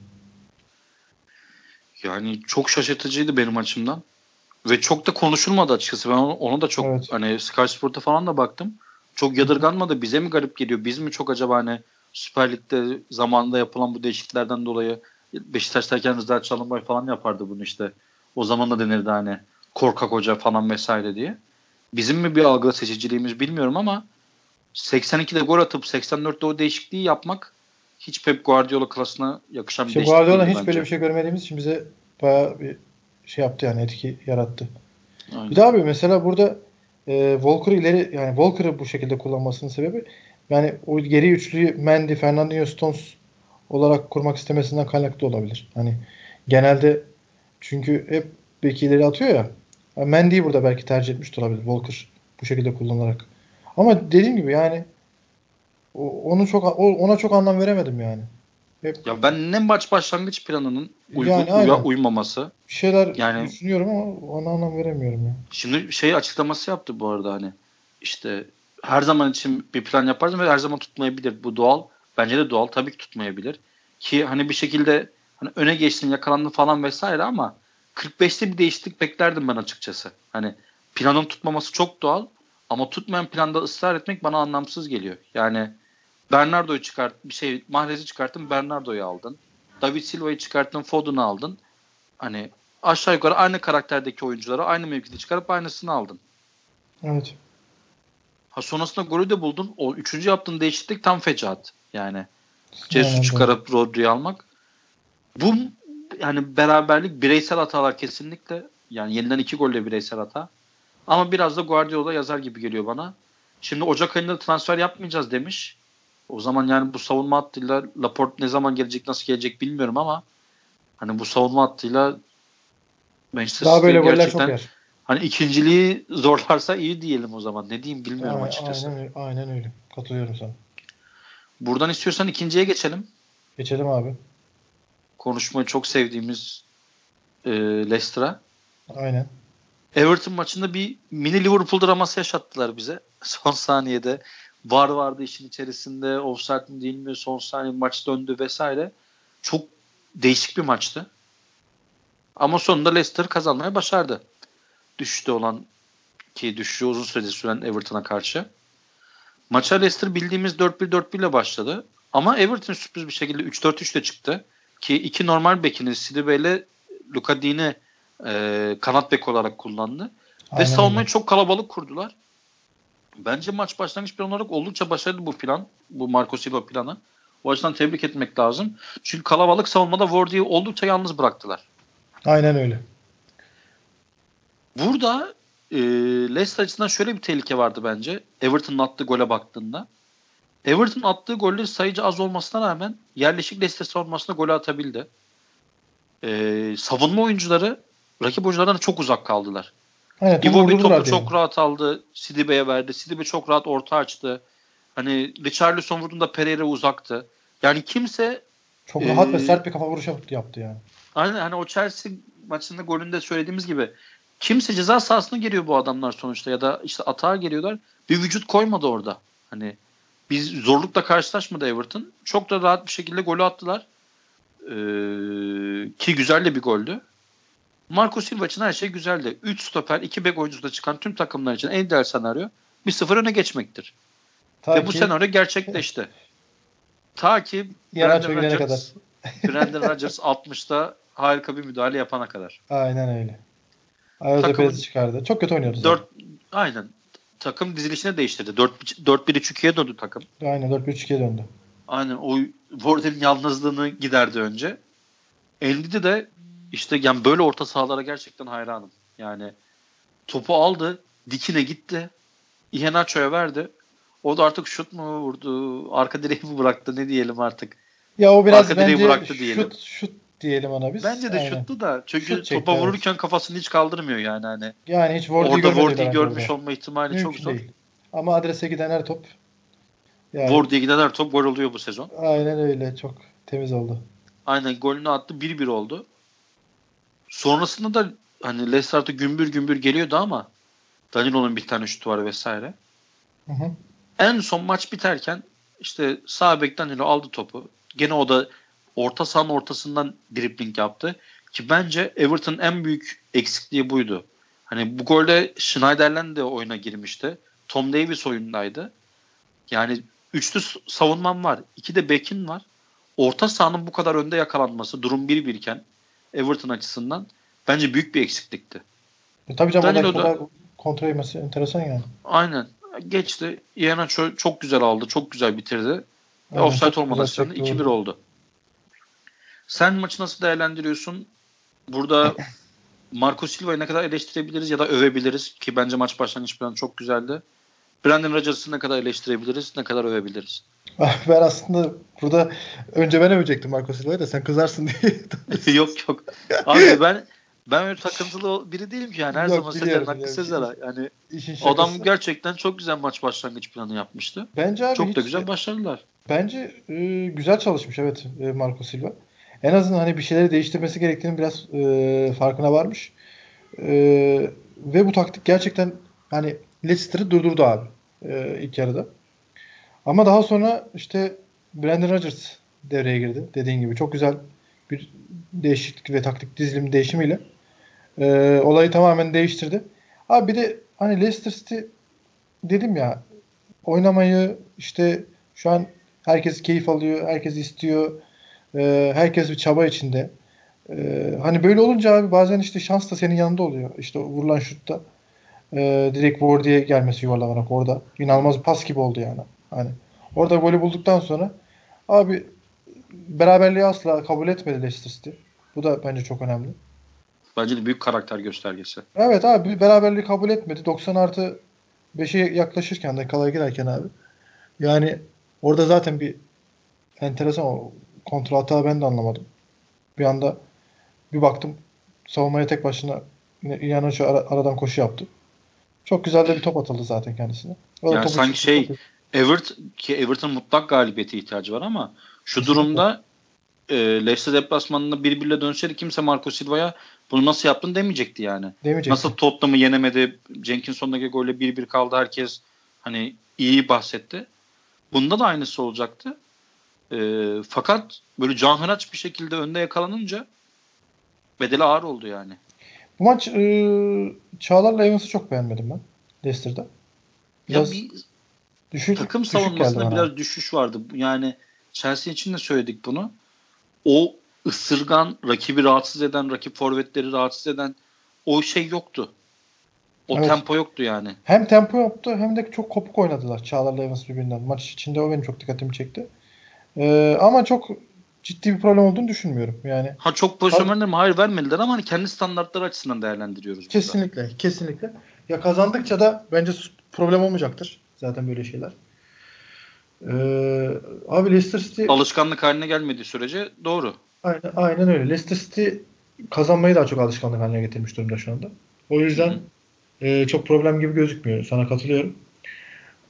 Yani çok şaşırtıcıydı benim açımdan. Ve çok da konuşulmadı açıkçası. Ben ona da çok evet. hani Sky Sport'a falan da baktım. Çok yadırganmadı. Bize mi garip geliyor? Biz mi çok acaba hani Süper Lig'de zamanında yapılan bu değişikliklerden dolayı Beşiktaş'tayken Rıza Çalınbay falan yapardı bunu işte. O zaman da denirdi hani korkak hoca falan vesaire diye. Bizim mi bir algı seçiciliğimiz bilmiyorum ama 82'de gol atıp 84'te o değişikliği yapmak hiç Pep Guardiola klasına yakışan bir işte Guardiola hiç bence. böyle bir şey görmediğimiz için bize bayağı bir şey yaptı yani etki yarattı. Aynen. Bir daha abi mesela burada e, Walker ileri yani Walker'ı bu şekilde kullanmasının sebebi yani o geri üçlüyü Mendy, Fernandinho, Stones olarak kurmak istemesinden kaynaklı olabilir. Hani genelde çünkü hep beki ileri atıyor ya. Yani Mendy'yi burada belki tercih etmiş olabilir Walker bu şekilde kullanarak. Ama dediğim gibi yani onu çok ona çok anlam veremedim yani. Hep, ya ben ne maç başlangıç planının uygun yani uya, uymaması. Bir şeyler yani, düşünüyorum ama ona anlam veremiyorum ya. Şimdi şey açıklaması yaptı bu arada hani işte her zaman için bir plan yaparız ve her zaman tutmayabilir. Bu doğal. Bence de doğal. Tabii ki tutmayabilir. Ki hani bir şekilde hani öne geçtin yakalandın falan vesaire ama 45'te bir değişiklik beklerdim ben açıkçası. Hani planın tutmaması çok doğal ama tutmayan planda ısrar etmek bana anlamsız geliyor. Yani Bernardo'yu çıkart, bir şey Mahrez'i çıkarttın Bernardo'yu aldın. David Silva'yı çıkarttın Foden'ı aldın. Hani aşağı yukarı aynı karakterdeki oyuncuları aynı mevkide çıkarıp aynısını aldın. Evet. Ha sonrasında golü de buldun. O üçüncü yaptığın değişiklik tam fecaat. Yani Cesu çıkarıp Rodri'yi almak. Bu yani beraberlik bireysel hatalar kesinlikle. Yani yeniden iki golle bireysel hata. Ama biraz da Guardiola yazar gibi geliyor bana. Şimdi Ocak ayında transfer yapmayacağız demiş. O zaman yani bu savunma hattıyla Laporte ne zaman gelecek nasıl gelecek bilmiyorum ama hani bu savunma hattıyla Manchester Daha böyle gerçekten çok yer. Hani ikinciliği zorlarsa iyi diyelim o zaman. Ne diyeyim bilmiyorum aynen, açıkçası. Aynen, aynen öyle. Katılıyorum sana. Buradan istiyorsan ikinciye geçelim. Geçelim abi. Konuşmayı çok sevdiğimiz e, Leicester'a. Aynen. Everton maçında bir mini Liverpool draması yaşattılar bize. Son saniyede var vardı işin içerisinde. Offside mi değil mi? Son saniye maç döndü vesaire. Çok değişik bir maçtı. Ama sonunda Leicester kazanmaya başardı. Düşüşte olan ki düşüşü uzun süredir süren Everton'a karşı. Maça Leicester bildiğimiz 4-1-4-1 ile başladı. Ama Everton sürpriz bir şekilde 3-4-3 ile çıktı. Ki iki normal bekini Sidibe ile Luka Dini e, kanat bek olarak kullandı. Aynen Ve savunmayı çok kalabalık kurdular. Bence maç başlangıç plan olarak oldukça başarılı bu plan. Bu Marco Silva planı. O açıdan tebrik etmek lazım. Çünkü kalabalık savunmada Wardy'yi oldukça yalnız bıraktılar. Aynen öyle. Burada e, Leicester açısından şöyle bir tehlike vardı bence. Everton'ın attığı gole baktığında. Everton attığı golleri sayıcı az olmasına rağmen yerleşik Leicester savunmasına gol atabildi. E, savunma oyuncuları rakip oyunculardan çok uzak kaldılar. Evet, Iwobi topu yani. çok rahat aldı. Sidibe'ye verdi. Sidibe çok rahat orta açtı. Hani Richarlison vurduğunda Pereira uzaktı. Yani kimse çok rahat e, ve sert bir kafa vuruşu yaptı yani. Aynen hani o Chelsea maçında golünde söylediğimiz gibi kimse ceza sahasına geliyor bu adamlar sonuçta ya da işte atağa geliyorlar. Bir vücut koymadı orada. Hani biz zorlukla karşılaşmadı Everton. Çok da rahat bir şekilde golü attılar. Ee, ki güzel de bir goldü. Marco Silva için her şey güzeldi. 3 stoper, 2 bek oyuncusu çıkan tüm takımlar için en ideal senaryo 1-0 öne geçmektir. Ta Ve ki, bu senaryo gerçekleşti. Ta ki Brandon Rodgers, kadar. Brandon Rodgers 60'ta harika bir müdahale yapana kadar. Aynen öyle. Ayaz Perez'i çıkardı. Çok kötü oynuyordu. 4, aynen. Takım dizilişini değiştirdi. 4-1-3-2'ye döndü takım. Aynen 4-1-3-2'ye döndü. Aynen. O Warden'in yalnızlığını giderdi önce. Endidi de işte yani böyle orta sahalara gerçekten hayranım. Yani topu aldı, dikine gitti. Iheanacho'ya verdi. O da artık şut mu vurdu, arka direği mi bıraktı ne diyelim artık. Ya o biraz arka bence bıraktı diyelim. şut, şut diyelim ona biz. Bence de Aynen. şuttu da. Çünkü Şut çekti, topa vururken evet. kafasını hiç kaldırmıyor yani. Hani yani hiç Wardy'yi Orada Wardy'yi görmüş orada. olma ihtimali Mümkün çok zor. Değil. Ama adrese giden her top yani, Wardy'ye giden her top gol oluyor bu sezon. Aynen öyle. Çok temiz oldu. Aynen golünü attı. 1-1 oldu. Sonrasında da hani Leicester artık gümbür gümbür geliyordu ama Danilo'nun bir tane şutu var vesaire. Hı hı. En son maç biterken işte sağ bek Danilo aldı topu. Gene o da orta sahanın ortasından dribling yaptı. Ki bence Everton en büyük eksikliği buydu. Hani bu golde Schneiderlin de oyuna girmişti. Tom Davis oyundaydı. Yani üçlü savunman var. iki de bekin var. Orta sahanın bu kadar önde yakalanması durum 1-1 iken Everton açısından bence büyük bir eksiklikti. E, tabii canım Danilo da kontrol etmesi enteresan yani. Aynen. Geçti. Iheanacho çok güzel aldı. Çok güzel bitirdi. Ve offside olmadan 2-1 oldu. Sen maçı nasıl değerlendiriyorsun? Burada Marco Silva'yı ne kadar eleştirebiliriz ya da övebiliriz ki bence maç başlangıç planı çok güzeldi. Brandon Rodgers'ı ne kadar eleştirebiliriz, ne kadar övebiliriz? Ben aslında burada önce ben övecektim Marco Silva'yı da sen kızarsın diye. yok yok. Abi ben ben öyle takıntılı biri değilim ki yani her yok, zaman Sezer'in hakkı Sezer'a. Yani adam gerçekten çok güzel maç başlangıç planı yapmıştı. Bence abi çok da güzel başarılar. Bence e, güzel çalışmış evet e, Marco Silva en azından hani bir şeyleri değiştirmesi gerektiğini biraz e, farkına varmış. E, ve bu taktik gerçekten hani Leicester'ı durdurdu abi e, ilk yarıda. Ama daha sonra işte Brandon Rodgers devreye girdi. Dediğin gibi çok güzel bir değişiklik ve taktik dizilim değişimiyle e, olayı tamamen değiştirdi. Abi bir de hani Leicester City dedim ya oynamayı işte şu an herkes keyif alıyor, herkes istiyor. E, herkes bir çaba içinde. E, hani böyle olunca abi bazen işte şans da senin yanında oluyor. İşte vurulan şutta e, direkt Wardy'ye gelmesi yuvarlanarak orada. İnanılmaz bir pas gibi oldu yani. Hani orada golü bulduktan sonra abi beraberliği asla kabul etmedi Leicester City. Bu da bence çok önemli. Bence de büyük karakter göstergesi. Evet abi beraberliği kabul etmedi. 90 artı 5'e yaklaşırken de kalaya girerken abi. Yani orada zaten bir enteresan o kontrol hata ben de anlamadım. Bir anda bir baktım savunmaya tek başına şu ara, aradan koşu yaptı. Çok güzel de bir top atıldı zaten kendisine. O yani sanki şey Everton ki Everton mutlak galibiyete ihtiyacı var ama şu durumda e, Leicester deplasmanında birbirle dönseydi kimse Marco Silva'ya bunu nasıl yaptın demeyecekti yani. Demeyecekti. Nasıl Tottenham'ı yenemedi, Jenkinson'daki golle 1-1 kaldı herkes hani iyi bahsetti. Bunda da aynısı olacaktı. E, fakat böyle canhıraç bir şekilde önde yakalanınca bedeli ağır oldu yani. Bu maç e, Çağlar'la Evans'ı çok beğenmedim ben Leicester'da. Biraz ya bir düşük, takım düşük savunmasında biraz düşüş vardı. Yani Chelsea için de söyledik bunu. O ısırgan, rakibi rahatsız eden, rakip forvetleri rahatsız eden o şey yoktu. O evet. tempo yoktu yani. Hem tempo yoktu hem de çok kopuk oynadılar Çağlar'la Evans birbirinden. Maç içinde o benim çok dikkatimi çekti. Ee, ama çok ciddi bir problem olduğunu düşünmüyorum. Yani Ha çok pozisyon verdiler mi? Hayır vermediler ama hani kendi standartları açısından değerlendiriyoruz. Kesinlikle. Burada. Kesinlikle. Ya kazandıkça da bence problem olmayacaktır. Zaten böyle şeyler. Ee, abi Leicester City alışkanlık haline gelmediği sürece doğru. Aynen, aynen öyle. Leicester City kazanmayı daha çok alışkanlık haline getirmiş durumda şu anda. O yüzden e, çok problem gibi gözükmüyor. Sana katılıyorum.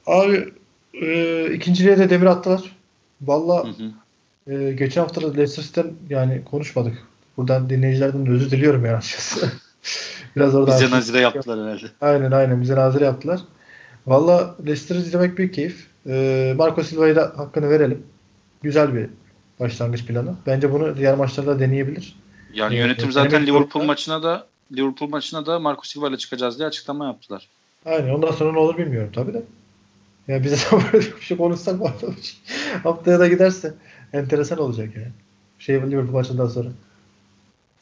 Abi e, ikinciliğe de demir attılar. Valla e, geçen hafta da Leicester City'den yani konuşmadık. Buradan dinleyicilerden de özür diliyorum yani açıkçası. Biraz orada bize nazire yaptılar herhalde. Aynen aynen bize nazire yaptılar. Valla Leicester'ı izlemek bir keyif. E, Marco Silva'yı da hakkını verelim. Güzel bir başlangıç planı. Bence bunu diğer maçlarda deneyebilir. Yani yönetim ee, zaten Liverpool maçına da Liverpool maçına da Marco Silva ile çıkacağız diye açıklama yaptılar. Aynen. Ondan sonra ne olur bilmiyorum tabii de. Ya bize böyle bir şey konuşsak mı haftaya da giderse enteresan olacak yani. Şey Liverpool maçından sonra.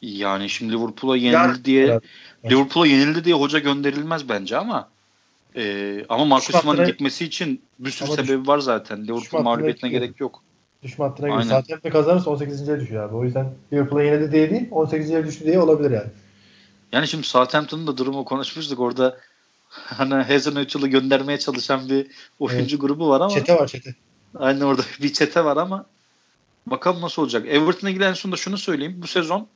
Yani şimdi Liverpool'a yenildi yani, diye Liverpool'a yenildi diye hoca gönderilmez bence ama e, ama Marco Silva'nın gitmesi için bir sürü sebebi var zaten. Liverpool mağlubiyetine gerek yok. Düşme hattına göre. Southampton kazanırsa 18.ye düşüyor abi. O yüzden Liverpool'a yenildi diye değil 18.ye düştü diye olabilir yani. Yani şimdi Southampton'ın da durumu konuşmuştuk. Orada hani Hazelnutt'u göndermeye çalışan bir oyuncu evet. grubu var ama. Çete var çete. Aynen orada bir çete var ama bakalım nasıl olacak. Everton'a giden sonunda şunu söyleyeyim. Bu sezon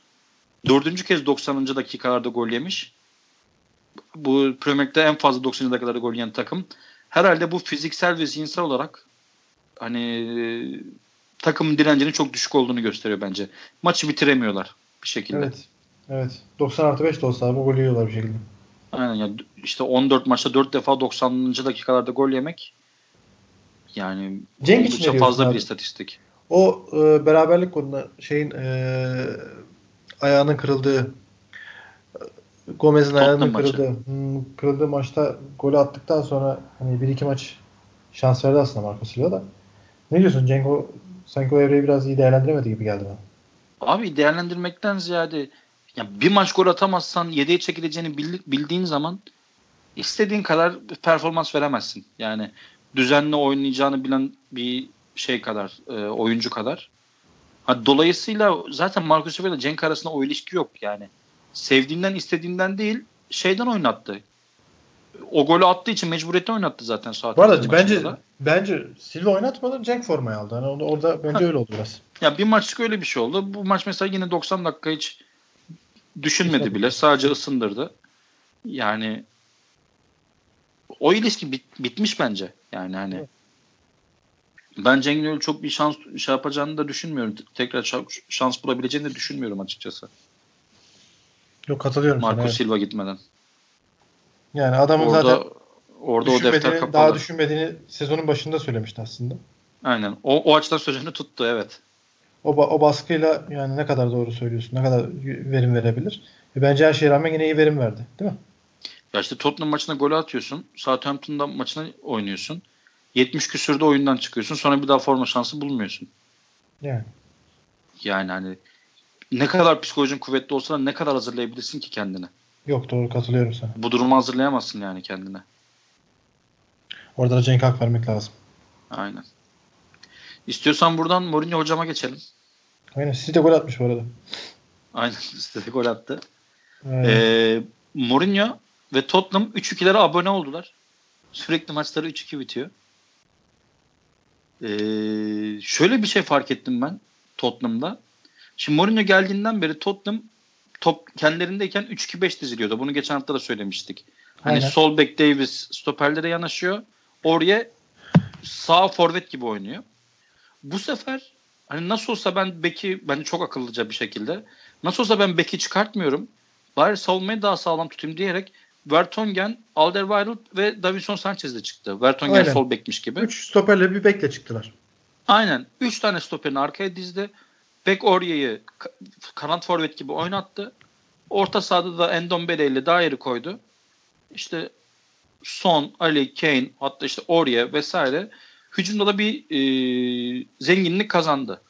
dördüncü kez 90. dakikalarda gol yemiş. Bu Premier Lig'de en fazla 90. dakikalarda gol yiyen takım. Herhalde bu fiziksel ve zihinsel olarak hani takımın direncinin çok düşük olduğunu gösteriyor bence. Maçı bitiremiyorlar bir şekilde. Evet. Evet. 90 artı 5 de olsa abi gol yiyorlar bir şekilde. Aynen yani işte 14 maçta 4 defa 90. dakikalarda gol yemek yani Cenk oldukça fazla abi? bir istatistik. O e, beraberlik konusunda şeyin e, ayağının kırıldığı Gomez'in ayağının kırıldığı, hmm, kırıldığı maçta golü attıktan sonra hani bir iki maç şans verdi aslında Marco Silva da. Ne diyorsun Cenko sanki o evreyi biraz iyi değerlendiremedi gibi geldi bana. Abi değerlendirmekten ziyade ya bir maç gol atamazsan 7'ye çekileceğini bildiğin zaman istediğin kadar performans veremezsin. Yani düzenli oynayacağını bilen bir şey kadar, e, oyuncu kadar. Ha, dolayısıyla zaten Marcus Silva ile Cenk arasında o ilişki yok yani. Sevdiğinden, istediğinden değil, şeyden oynattı. O golü attığı için mecburiyetten oynattı zaten saat. Bu arada bence da. bence Silva oynatmadı Cenk formayı aldı. Yani orada, orada bence ha. öyle oldu biraz. Ya bir maçlık öyle bir şey oldu. Bu maç mesela yine 90 dakika hiç düşünmedi bile. Sadece ısındırdı. Yani o ilişki bit, bitmiş bence. Yani hani evet. ben Cenk'in öyle çok bir şans şey yapacağını da düşünmüyorum. Tekrar şans bulabileceğini de düşünmüyorum açıkçası. Yok katılıyorum Marco sana, Silva evet. gitmeden. Yani adamın orada, zaten orada o defter kapalı. Daha düşünmediğini sezonun başında söylemişti aslında. Aynen. O, o açıdan sözünü tuttu evet. O, o baskıyla yani ne kadar doğru söylüyorsun, ne kadar verim verebilir. E bence her şeye rağmen yine iyi verim verdi. Değil mi? Ya işte Tottenham maçına gol atıyorsun. Southampton'da maçına oynuyorsun. 70 küsürde oyundan çıkıyorsun. Sonra bir daha forma şansı bulmuyorsun. Yani. Yani hani ne kadar psikolojin kuvvetli olsa ne kadar hazırlayabilirsin ki kendini? Yok doğru katılıyorum sana. Bu durumu hazırlayamazsın yani kendine. Orada da Cenk Hak vermek lazım. Aynen. İstiyorsan buradan Mourinho hocama geçelim. Aynen. Sizi de gol atmış bu arada. Aynen. Sizi de gol attı. Ee, Mourinho ve Tottenham 3-2'lere abone oldular. Sürekli maçları 3-2 bitiyor. Ee, şöyle bir şey fark ettim ben Tottenham'da. Şimdi Mourinho geldiğinden beri Tottenham top kendilerindeyken 3-2-5 diziliyordu. Bunu geçen hafta da söylemiştik. Hani Aynen. sol back Davis stoperlere yanaşıyor. Oraya sağ forvet gibi oynuyor. Bu sefer hani nasıl olsa ben beki bence çok akıllıca bir şekilde nasıl olsa ben beki çıkartmıyorum. Bari savunmayı daha sağlam tutayım diyerek Vertonghen, Alderweireld ve Davinson Sanchez de çıktı. Vertonghen Aynen. sol bekmiş gibi. Üç stoperle bir bekle çıktılar. Aynen. Üç tane stoperini arkaya dizdi. Bek Orya'yı kanat forvet gibi oynattı. Orta sahada da Endombele ile daire koydu. İşte Son, Ali, Kane hatta işte Orye vesaire hücumda da bir e, zenginlik kazandı.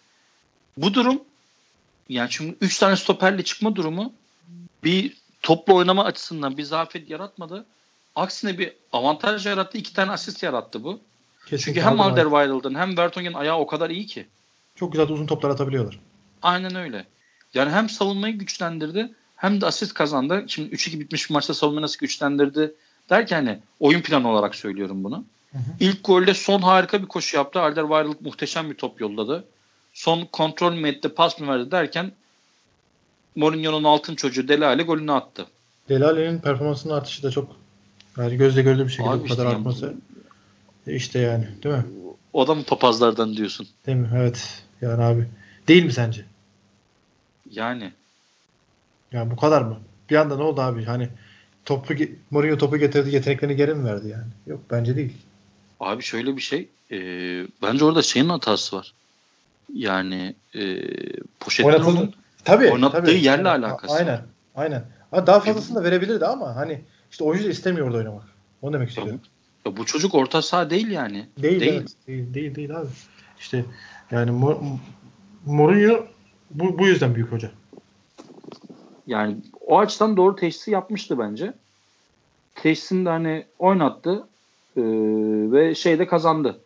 Bu durum yani çünkü 3 tane stoperle çıkma durumu bir toplu oynama açısından bir zafiyet yaratmadı. Aksine bir avantaj yarattı. iki tane asist yarattı bu. Kesinlikle Çünkü hem Alderweireld'ın hem Vertonghen ayağı o kadar iyi ki. Çok güzel uzun toplar atabiliyorlar. Aynen öyle. Yani hem savunmayı güçlendirdi hem de asist kazandı. Şimdi 3-2 bitmiş bir maçta savunmayı nasıl güçlendirdi derken hani oyun planı olarak söylüyorum bunu. Hı hı. İlk golde son harika bir koşu yaptı. Alderweireld muhteşem bir top yolladı. Son kontrol mü etti, pas mı verdi derken Mourinho'nun altın çocuğu Delale golünü attı. Delale'nin performansının artışı da çok yani gözle görülür bir şekilde Abi bu kadar işte artması. Yani, e işte yani değil mi? O da mı papazlardan diyorsun? Değil mi? Evet. Yani abi. Değil mi sence? Yani. Yani bu kadar mı? Bir anda ne oldu abi? Hani topu Mourinho topu getirdi yeteneklerini geri mi verdi yani? Yok bence değil. Abi şöyle bir şey. E, bence orada şeyin hatası var. Yani e, Pochettino'nun tabii, oynattığı tabii. yerle alakası Aynen. var. Aynen. Ama daha fazlasını da verebilirdi ama hani işte oyuncu da istemiyor orada oynamak. Onu demek istiyorum. Ya bu çocuk orta saha değil yani. Değil, değil. Evet. Değil, değil, değil abi. İşte yani Mourinho bu, bu yüzden büyük hoca. Yani o açıdan doğru teşhisi yapmıştı bence. Teşhisini de hani oynattı e, ve şeyde kazandı.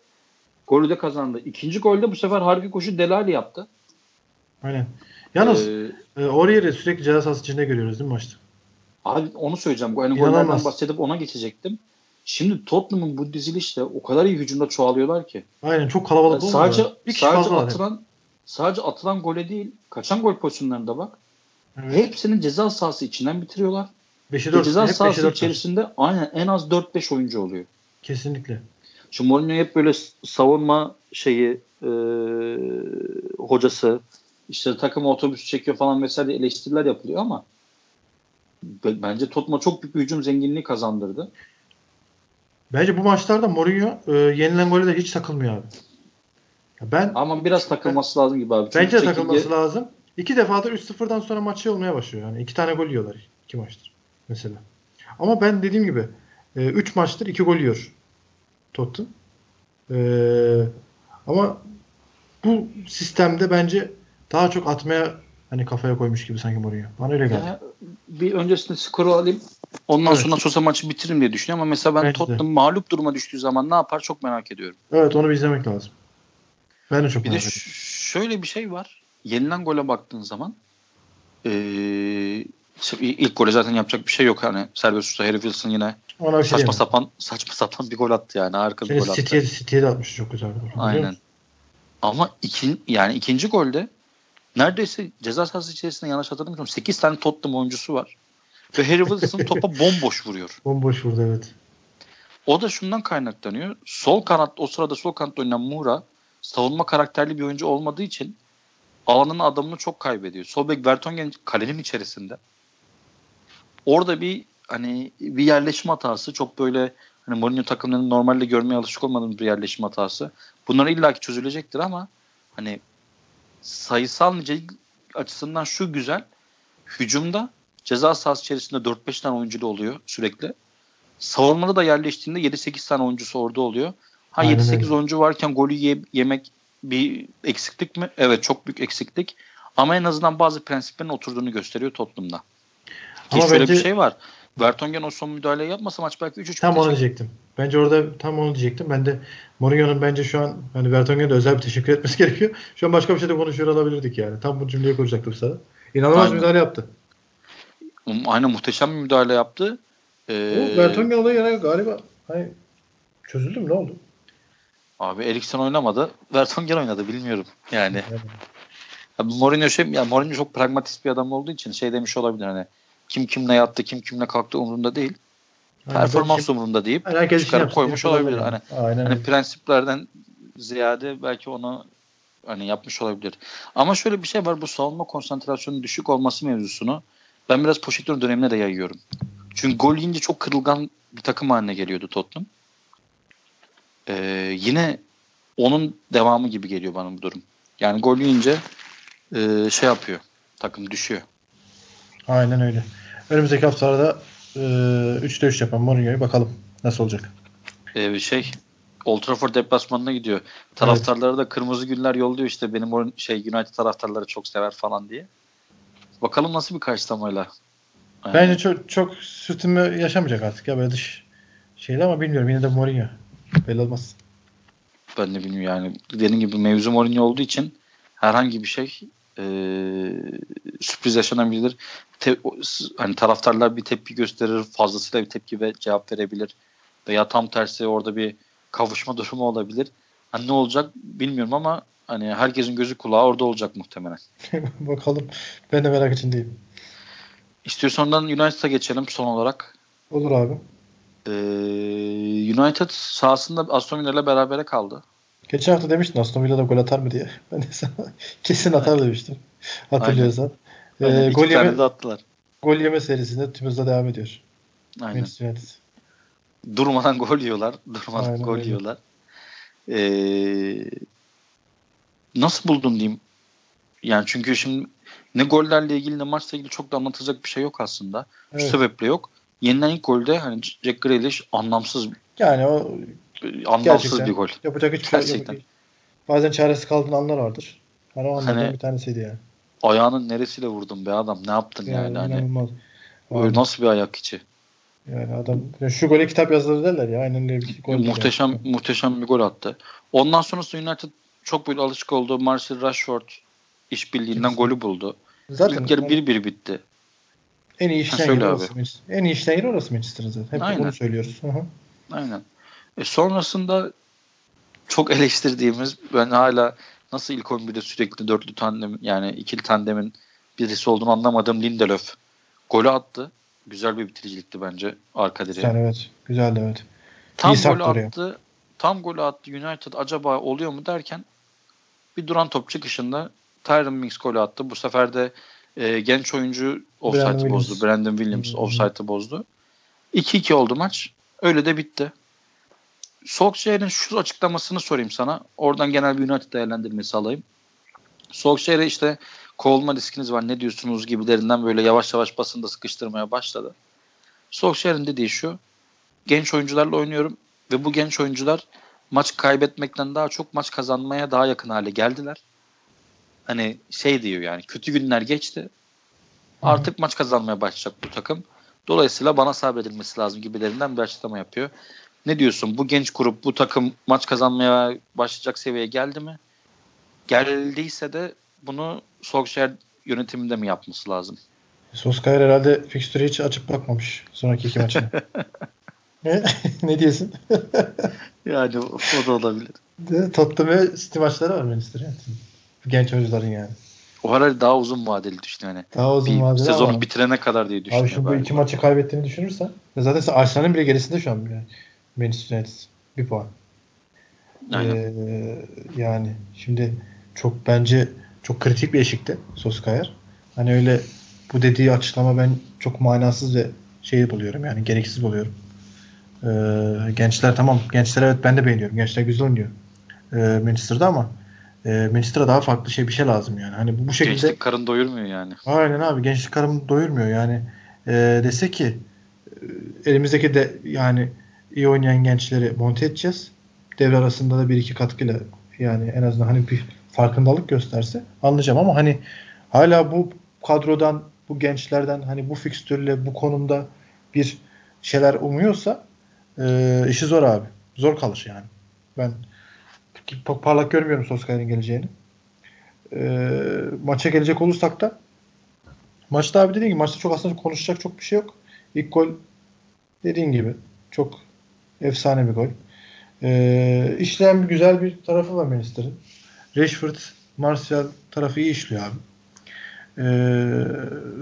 Golü de kazandı. İkinci golde bu sefer harika koşu Delali yaptı. Aynen. Yalnız ee, e, sürekli ceza sahası içinde görüyoruz değil mi maçta? Abi onu söyleyeceğim. Yani gollerden bahsedip ona geçecektim. Şimdi Tottenham'ın bu dizilişte o kadar iyi hücumda çoğalıyorlar ki. Aynen çok kalabalık yani Sadece, bir sadece atılan yani. sadece atılan gole değil kaçan gol pozisyonlarında bak. Evet. Hepsinin ceza sahası içinden bitiriyorlar. 5'e 4. Ceza sahası 4 içerisinde aynen en az 4-5 oyuncu oluyor. Kesinlikle. Şu Mourinho hep böyle savunma şeyi e, hocası işte takım otobüs çekiyor falan vesaire eleştiriler yapılıyor ama bence Tottenham'a çok büyük bir hücum zenginliği kazandırdı. Bence bu maçlarda Mourinho e, yenilen golü de hiç takılmıyor abi. Ben Ama biraz takılması ben, lazım gibi abi. Çünkü bence çekildi... takılması lazım. İki defa da 3-0'dan sonra maçı olmaya başlıyor. Yani iki tane gol yiyorlar iki maçtır mesela. Ama ben dediğim gibi 3 e, maçtır 2 gol yiyor Tottenham. E, ama bu sistemde bence daha çok atmaya hani kafaya koymuş gibi sanki Mourinho. Bana öyle geldi. Yani bir öncesinde skoru alayım. Ondan evet. sonra Sosa maçı bitiririm diye düşünüyorum ama mesela ben Bence Tottenham de. mağlup duruma düştüğü zaman ne yapar çok merak ediyorum. Evet onu bir izlemek lazım. Ben de çok bir merak ediyorum. Şöyle bir şey var. Yenilen gole baktığın zaman ee, ilk gole zaten yapacak bir şey yok. Hani serbest tutsa Harry Wilson yine Ona şey saçma sapan saçma sapan bir gol attı yani. Harika bir gol attı. City'ye, City'ye de atmış çok güzel bir gol. Aynen. Ama iki, yani ikinci golde neredeyse ceza sahası içerisinde yanlış hatırlamıyorum 8 tane Tottenham oyuncusu var. Ve Harry Wilson topa bomboş vuruyor. Bomboş vurdu evet. O da şundan kaynaklanıyor. Sol kanat o sırada sol kanatta oynayan Mura savunma karakterli bir oyuncu olmadığı için alanın adamını çok kaybediyor. Sol bek Vertonghen kalenin içerisinde. Orada bir hani bir yerleşim hatası çok böyle hani Mourinho takımlarının normalde görmeye alışık olmadığımız bir yerleşim hatası. Bunlar illaki çözülecektir ama hani sayısal nicelik açısından şu güzel. Hücumda ceza sahası içerisinde 4-5 tane oyuncu da oluyor sürekli. Savunmada da yerleştiğinde 7-8 tane oyuncusu orada oluyor. Ha 7-8 oyuncu varken golü ye- yemek bir eksiklik mi? Evet çok büyük eksiklik. Ama en azından bazı prensiplerin oturduğunu gösteriyor Tottenham'da. Ama Ki şöyle bence... bir şey var. Vertonghen o son müdahaleyi yapmasa maç belki 3-3 Tam onu diyecektim. Bence orada tam onu diyecektim. Ben de Mourinho'nun bence şu an hani Vertonghen'e özel bir teşekkür etmesi gerekiyor. Şu an başka bir şey de konuşuyor olabilirdik yani. Tam bu cümleyi kuracaktım sana. İnanılmaz Aynen. müdahale yaptı. Aynen muhteşem bir müdahale yaptı. Ee, o Vertonghen olayı yani galiba hani çözüldü mü ne oldu? Abi Eriksen oynamadı. Vertonghen oynadı bilmiyorum yani. Abi Mourinho şey yani Mourinho çok pragmatist bir adam olduğu için şey demiş olabilir hani kim kimle yattı, kim kimle kalktı umurunda değil. Aynen, Performans kim, umurunda deyip herkes çıkarıp koymuş olabilir. Hani, Aynen hani prensiplerden ziyade belki onu hani yapmış olabilir. Ama şöyle bir şey var bu savunma konsantrasyonunun düşük olması mevzusunu ben biraz Pochettino dönemine de yayıyorum. Çünkü gol yiyince çok kırılgan bir takım haline geliyordu Tottenham. Ee, yine onun devamı gibi geliyor bana bu durum. Yani gol yiyince e, şey yapıyor. Takım düşüyor. Aynen öyle. Önümüzdeki haftalarda e, 3'te 3 yapan Mourinho'yu bakalım nasıl olacak. Ee, bir şey Old Trafford deplasmanına gidiyor. Taraftarları evet. da kırmızı güller yolluyor işte benim o şey United taraftarları çok sever falan diye. Bakalım nasıl bir karşılamayla. Yani. Bence çok çok sürtünme yaşamayacak artık ya böyle dış şeyde ama bilmiyorum yine de Mourinho. Belli olmaz. Ben de bilmiyorum yani. Dediğim gibi mevzu Mourinho olduğu için herhangi bir şey e, sürpriz yaşanabilir. Te, hani taraftarlar bir tepki gösterir, fazlasıyla bir tepki ve cevap verebilir. Veya tam tersi orada bir kavuşma durumu olabilir. Hani ne olacak bilmiyorum ama hani herkesin gözü kulağı orada olacak muhtemelen. Bakalım. Ben de merak içindeyim. İstiyorsan ondan United'a geçelim son olarak. Olur abi. Ee, United sahasında Aston Villa ile berabere kaldı. Geçen hafta demiştin Aston Villa da gol atar mı diye. Ben de sana kesin atar demiştim. Hatırlıyorsan. Aynen. Aynen. Ee, gol yeme, de attılar. Gol yeme serisinde tüm hızla devam ediyor. Aynen. Durmadan gol yiyorlar. Durmadan Aynen, gol öyle. yiyorlar. Ee, nasıl buldun diyeyim? Yani çünkü şimdi ne gollerle ilgili ne maçla ilgili çok da anlatacak bir şey yok aslında. Evet. Şu sebeple yok. Yenilen ilk golde hani Jack Grealish anlamsız yani o anlamsız bir gol. Yapacak hiçbir şey Gerçekten. şey Bazen çaresi kaldığın anlar vardır. Hani o anlardan hani, bir tanesiydi yani. Ayağının neresiyle vurdun be adam? Ne yaptın yani? yani? Hani, Öyle nasıl bir ayak içi? Yani adam şu gole kitap yazılır derler ya. Aynen öyle bir gol. Muhteşem yani. muhteşem bir gol attı. Ondan sonrasında United çok böyle alışık olduğu Marcel Rashford işbirliğinden golü buldu. Zaten İlk yarı 1-1 bitti. En iyi yeri orası. En iyi işleyen yeri orası Manchester'ın zaten. Hep Aynen. bunu söylüyoruz. Hı-hı. Aynen. E sonrasında çok eleştirdiğimiz ben hala nasıl ilk 11'de sürekli dörtlü tandem yani ikili tandemin birisi olduğunu anlamadığım Lindelöf golü attı. Güzel bir bitiricilikti bence arka direğe. Güzel evet. Güzeldi evet. Tam İyi golü attı. Tam golü attı United acaba oluyor mu derken bir duran top çıkışında Tyron Mings golü attı. Bu sefer de e, genç oyuncu offside'ı bozdu. Brandon Williams offside'ı bozdu. 2-2 oldu maç. Öyle de bitti. Solskjaer'in şu açıklamasını sorayım sana. Oradan genel bir United değerlendirmesi alayım. Solskjaer'e işte kovulma riskiniz var ne diyorsunuz gibilerinden böyle yavaş yavaş basında sıkıştırmaya başladı. Solskjaer'in dediği şu. Genç oyuncularla oynuyorum ve bu genç oyuncular maç kaybetmekten daha çok maç kazanmaya daha yakın hale geldiler. Hani şey diyor yani kötü günler geçti. Artık maç kazanmaya başlayacak bu takım. Dolayısıyla bana sabredilmesi lazım gibilerinden bir açıklama yapıyor. Ne diyorsun? Bu genç grup, bu takım maç kazanmaya başlayacak seviyeye geldi mi? Geldiyse de bunu Solskjaer yönetiminde mi yapması lazım? Solskjaer herhalde fikstürü hiç açıp bakmamış sonraki iki maçına. ne? ne diyorsun? yani o, da olabilir. Tottenham ve City maçları var Manchester yani. Genç oyuncuların yani. O herhalde daha uzun vadeli düştü yani. Daha uzun bir vadeli Sezon ama. bitirene kadar diye düşünüyor. Abi şimdi bu iki maçı kaybettiğini düşünürsen zaten sen Arsenal'ın bile gerisinde şu an yani. Manchester United. Bir puan. Aynen. Ee, yani şimdi çok bence çok kritik bir eşikte Soskayar. Hani öyle bu dediği açıklama ben çok manasız ve şey buluyorum yani gereksiz buluyorum. Ee, gençler tamam gençler evet ben de beğeniyorum. Gençler güzel oynuyor. Ee, Manchester'da ama e, Manchester'a daha farklı şey bir şey lazım yani. Hani bu, bu şekilde gençlik karın doyurmuyor yani. Aynen abi gençlik karın doyurmuyor yani. E, dese ki e, elimizdeki de yani iyi oynayan gençleri monte edeceğiz. Devre arasında da bir iki katkıyla yani en azından hani bir farkındalık gösterse anlayacağım ama hani hala bu kadrodan bu gençlerden hani bu fikstürle bu konumda bir şeyler umuyorsa e, işi zor abi. Zor kalır yani. Ben parlak görmüyorum Solskjaer'in geleceğini. E, maça gelecek olursak da maçta abi dediğim gibi maçta çok aslında konuşacak çok bir şey yok. İlk gol dediğin gibi çok efsane bir gol. E, işleyen bir güzel bir tarafı var Manchester'ın. Rashford, Martial tarafı iyi işliyor abi. E,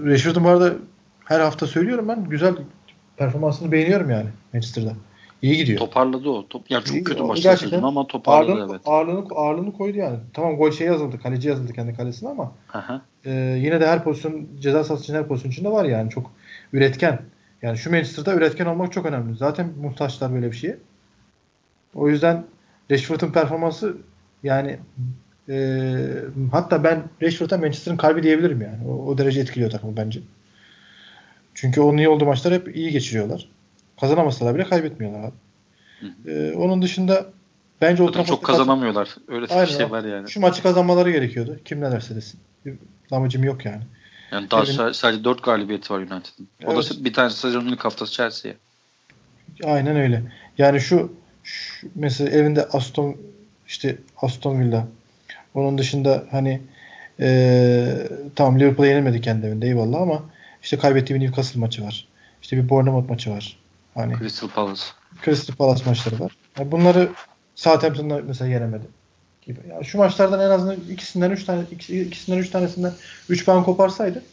Rashford'un bu arada her hafta söylüyorum ben güzel performansını beğeniyorum yani Manchester'da. İyi gidiyor. Toparladı o. Top, yani çok İyi, kötü sezon ama toparladı ağırlığını, evet. Ağırlığını, ağırlığını koydu yani. Tamam gol şey yazıldı. Kaleci yazıldı kendi kalesine ama e, yine de her pozisyon ceza sahası için her pozisyon içinde var yani. Çok üretken. Yani şu Manchester'da üretken olmak çok önemli. Zaten muhtaçlar böyle bir şeye. O yüzden Rashford'un performansı yani e, hatta ben Rashford'a Manchester'ın kalbi diyebilirim yani. O, o derece etkiliyor takımı bence. Çünkü onun iyi olduğu maçlar hep iyi geçiriyorlar. Kazanamasalar bile kaybetmiyorlar abi. Ee, onun dışında bence o çok kazanamıyorlar. Öyle Aynen. bir şey var yani. Şu maçı kazanmaları gerekiyordu. Kim ne derse desin. Bir damacım yok yani. Yani daha Evin... sadece 4 galibiyeti var United'ın. O evet. da bir tanesi sezonun ilk haftası Chelsea'ye. Aynen öyle. Yani şu, şu mesela evinde Aston işte Aston Villa. Onun dışında hani ee, tamam Liverpool'a yenilmedi kendi evinde eyvallah ama işte kaybettiği bir Newcastle maçı var. İşte bir Bournemouth maçı var. Hani Crystal Palace. Crystal Palace maçları var. Yani bunları Southampton'da mesela yenemedi. Gibi. Yani şu maçlardan en azından ikisinden üç tane ikisinden üç tanesinden üç puan koparsaydı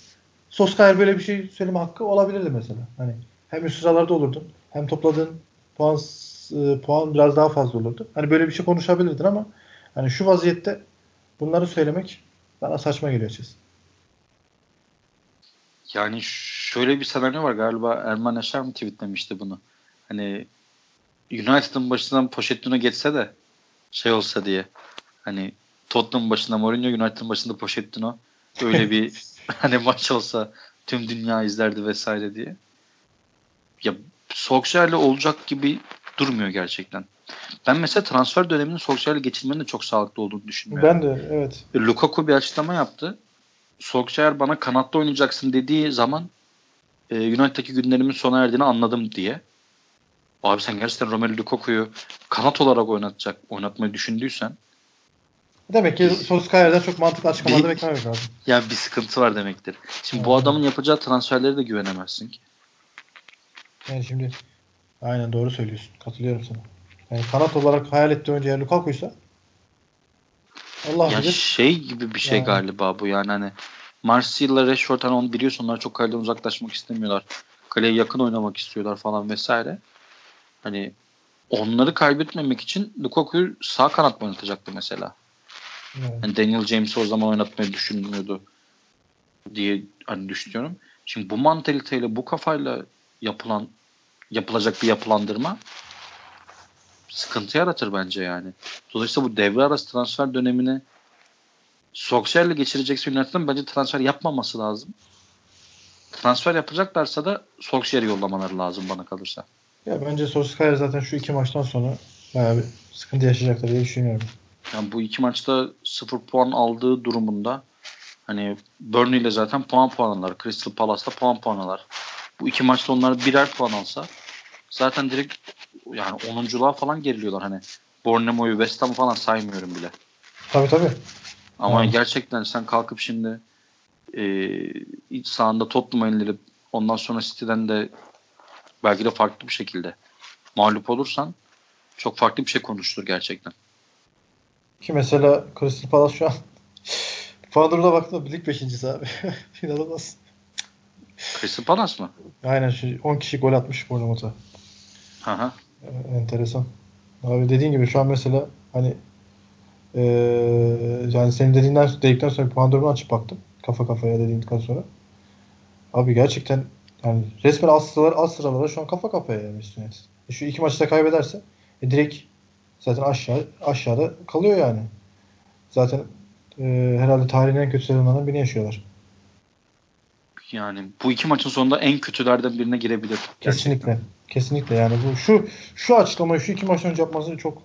Soskaya böyle bir şey söyleme hakkı olabilirdi mesela. Hani hem üst sıralarda olurdun hem topladığın puan e, puan biraz daha fazla olurdu. Hani böyle bir şey konuşabilirdin ama hani şu vaziyette bunları söylemek bana saçma geliyor açıkçası. Yani şöyle bir senaryo var galiba Erman Yaşar mı tweetlemişti bunu. Hani United'ın başından Pochettino geçse de şey olsa diye. Hani Tottenham başında Mourinho, United'ın başında Pochettino öyle bir hani maç olsa tüm dünya izlerdi vesaire diye. Ya Solskjaer'le olacak gibi durmuyor gerçekten. Ben mesela transfer döneminin Solskjaer'le geçirmenin de çok sağlıklı olduğunu düşünmüyorum. Ben de evet. E, Lukaku bir açıklama yaptı. Solskjaer bana kanatta oynayacaksın dediği zaman e, United'daki günlerimin sona erdiğini anladım diye. Abi sen gerçekten Romelu Lukaku'yu kanat olarak oynatacak, oynatmayı düşündüysen Demek ki Solskjaer'den çok mantıklı açıklamalarda beklememek lazım. Yani bir sıkıntı var demektir. Şimdi evet. bu adamın yapacağı transferleri de güvenemezsin ki. Yani şimdi aynen doğru söylüyorsun. Katılıyorum sana. Yani kanat olarak hayal ettiği önce eğer Lukaku'ysa Allah ya bilir. şey gibi bir şey yani. galiba bu yani hani Marsilya'la Rashford hani onu biliyorsun onlar çok kaleden uzaklaşmak istemiyorlar. Kaleye yakın oynamak istiyorlar falan vesaire. Hani onları kaybetmemek için Lukaku'yu sağ kanat mı oynatacaktı mesela? Yani Daniel James'i o zaman oynatmayı düşünmüyordu diye hani düşünüyorum. Şimdi bu mantaliteyle bu kafayla yapılan yapılacak bir yapılandırma sıkıntı yaratır bence yani. Dolayısıyla bu devre arası transfer dönemini Solskjaer'le geçirecekse United'ın bence transfer yapmaması lazım. Transfer yapacaklarsa da Solskjaer'i yollamaları lazım bana kalırsa. Ya bence Solskjaer zaten şu iki maçtan sonra bayağı bir sıkıntı yaşayacaklar diye düşünüyorum. Yani bu iki maçta sıfır puan aldığı durumunda hani Burnley ile zaten puan puan alırlar. Crystal Palace'da puan puan alırlar. Bu iki maçta onlar birer puan alsa zaten direkt yani 10'unculuğa falan geriliyorlar hani. Bournemouth'u West Ham'ı falan saymıyorum bile. Tabii tabii. Ama evet. gerçekten sen kalkıp şimdi e, iç sahanda Tottenham'a indirip ondan sonra City'den de belki de farklı bir şekilde mağlup olursan çok farklı bir şey konuştur gerçekten. Ki mesela Crystal Palace şu an Puan baktığında lig 5. abi. İnanılmaz. Crystal Palace mı? Aynen şu 10 kişi gol atmış Bournemouth'a. Hı ee, enteresan. Abi dediğin gibi şu an mesela hani ee, yani senin dediğinden dedikten sonra puan durumunu açıp baktım. Kafa kafaya dediğinden sonra. Abi gerçekten yani resmen az sıralar az sıralarda şu an kafa kafaya yani. E şu iki maçta kaybederse e direkt zaten aşağı aşağıda kalıyor yani. Zaten e, herhalde tarihin en kötü sezonlarından birini yaşıyorlar. Yani bu iki maçın sonunda en kötülerden birine girebilir. Kesinlikle. Gerçekten. Kesinlikle yani bu şu şu açıklamayı şu iki maç önce yapması çok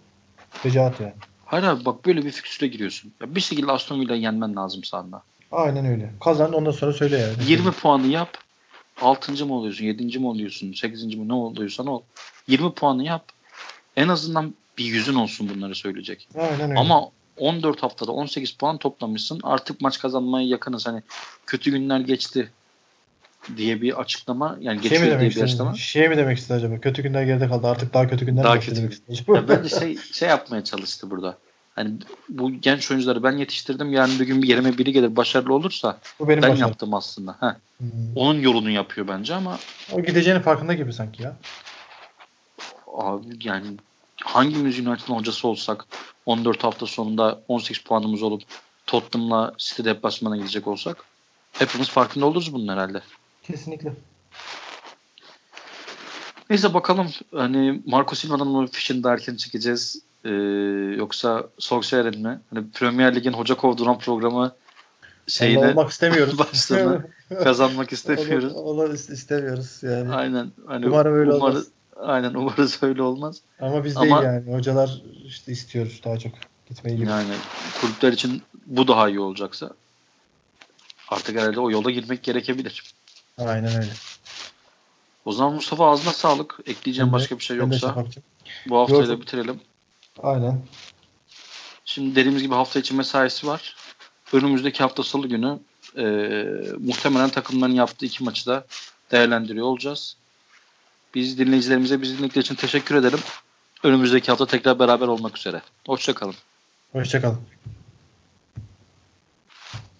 fecaat yani. Hayır abi bak böyle bir fikstüre giriyorsun. Ya bir şekilde Aston Villa'yı yenmen lazım sahanda. Aynen öyle. Kazan ondan sonra söyle yani. 20 puanı yap. 6. mı oluyorsun? 7. mi oluyorsun? 8. mi ne oluyorsan ol. 20 puanı yap. En azından bir yüzün olsun bunları söyleyecek. Aynen öyle. Ama 14 haftada 18 puan toplamışsın. Artık maç kazanmaya yakınız. Hani kötü günler geçti diye bir açıklama yani şey geçiyor diye bir açıklama. Şey mi demek istedi acaba? Kötü günler geride kaldı. Artık daha kötü günler daha kötü gün. ya bence şey şey yapmaya çalıştı burada. Hani bu genç oyuncuları ben yetiştirdim. Yani bir gün bir yerime biri gelir başarılı olursa bu benim ben başarım. yaptım aslında. Heh. Hmm. Onun yolunu yapıyor bence ama o gideceğinin farkında gibi sanki ya. Abi yani hangimiz United'ın hocası olsak 14 hafta sonunda 18 puanımız olup Tottenham'la City deplasmana gidecek olsak hepimiz farkında oluruz bunun herhalde. Kesinlikle. Neyse bakalım hani Marco Silva'nın mı fişini de erken çekeceğiz ee, yoksa Solskjaer'in mi? Hani Premier Lig'in hoca kovduran programı şeyine olmak istemiyoruz. başlarına kazanmak istemiyoruz. Onu, onu istemiyoruz yani. Aynen. Hani Umarım öyle umarız, olmaz. Aynen umarız öyle olmaz. Ama biz Ama- değil yani. Hocalar işte istiyoruz daha çok gitmeyi gibi. Yani kulüpler için bu daha iyi olacaksa artık herhalde o yola girmek gerekebilir. Aynen öyle. O zaman Mustafa ağzına sağlık. Ekleyeceğim Ben de- başka bir şey yoksa Şafak'cığım. bu haftayı da bitirelim. Aynen. Şimdi dediğimiz gibi hafta içi mesaisi var. Önümüzdeki hafta salı günü e, muhtemelen takımların yaptığı iki maçı da değerlendiriyor olacağız. Biz dinleyicilerimize bizi dinledikleri için teşekkür ederim. Önümüzdeki hafta tekrar beraber olmak üzere. Hoşçakalın. Hoşçakalın.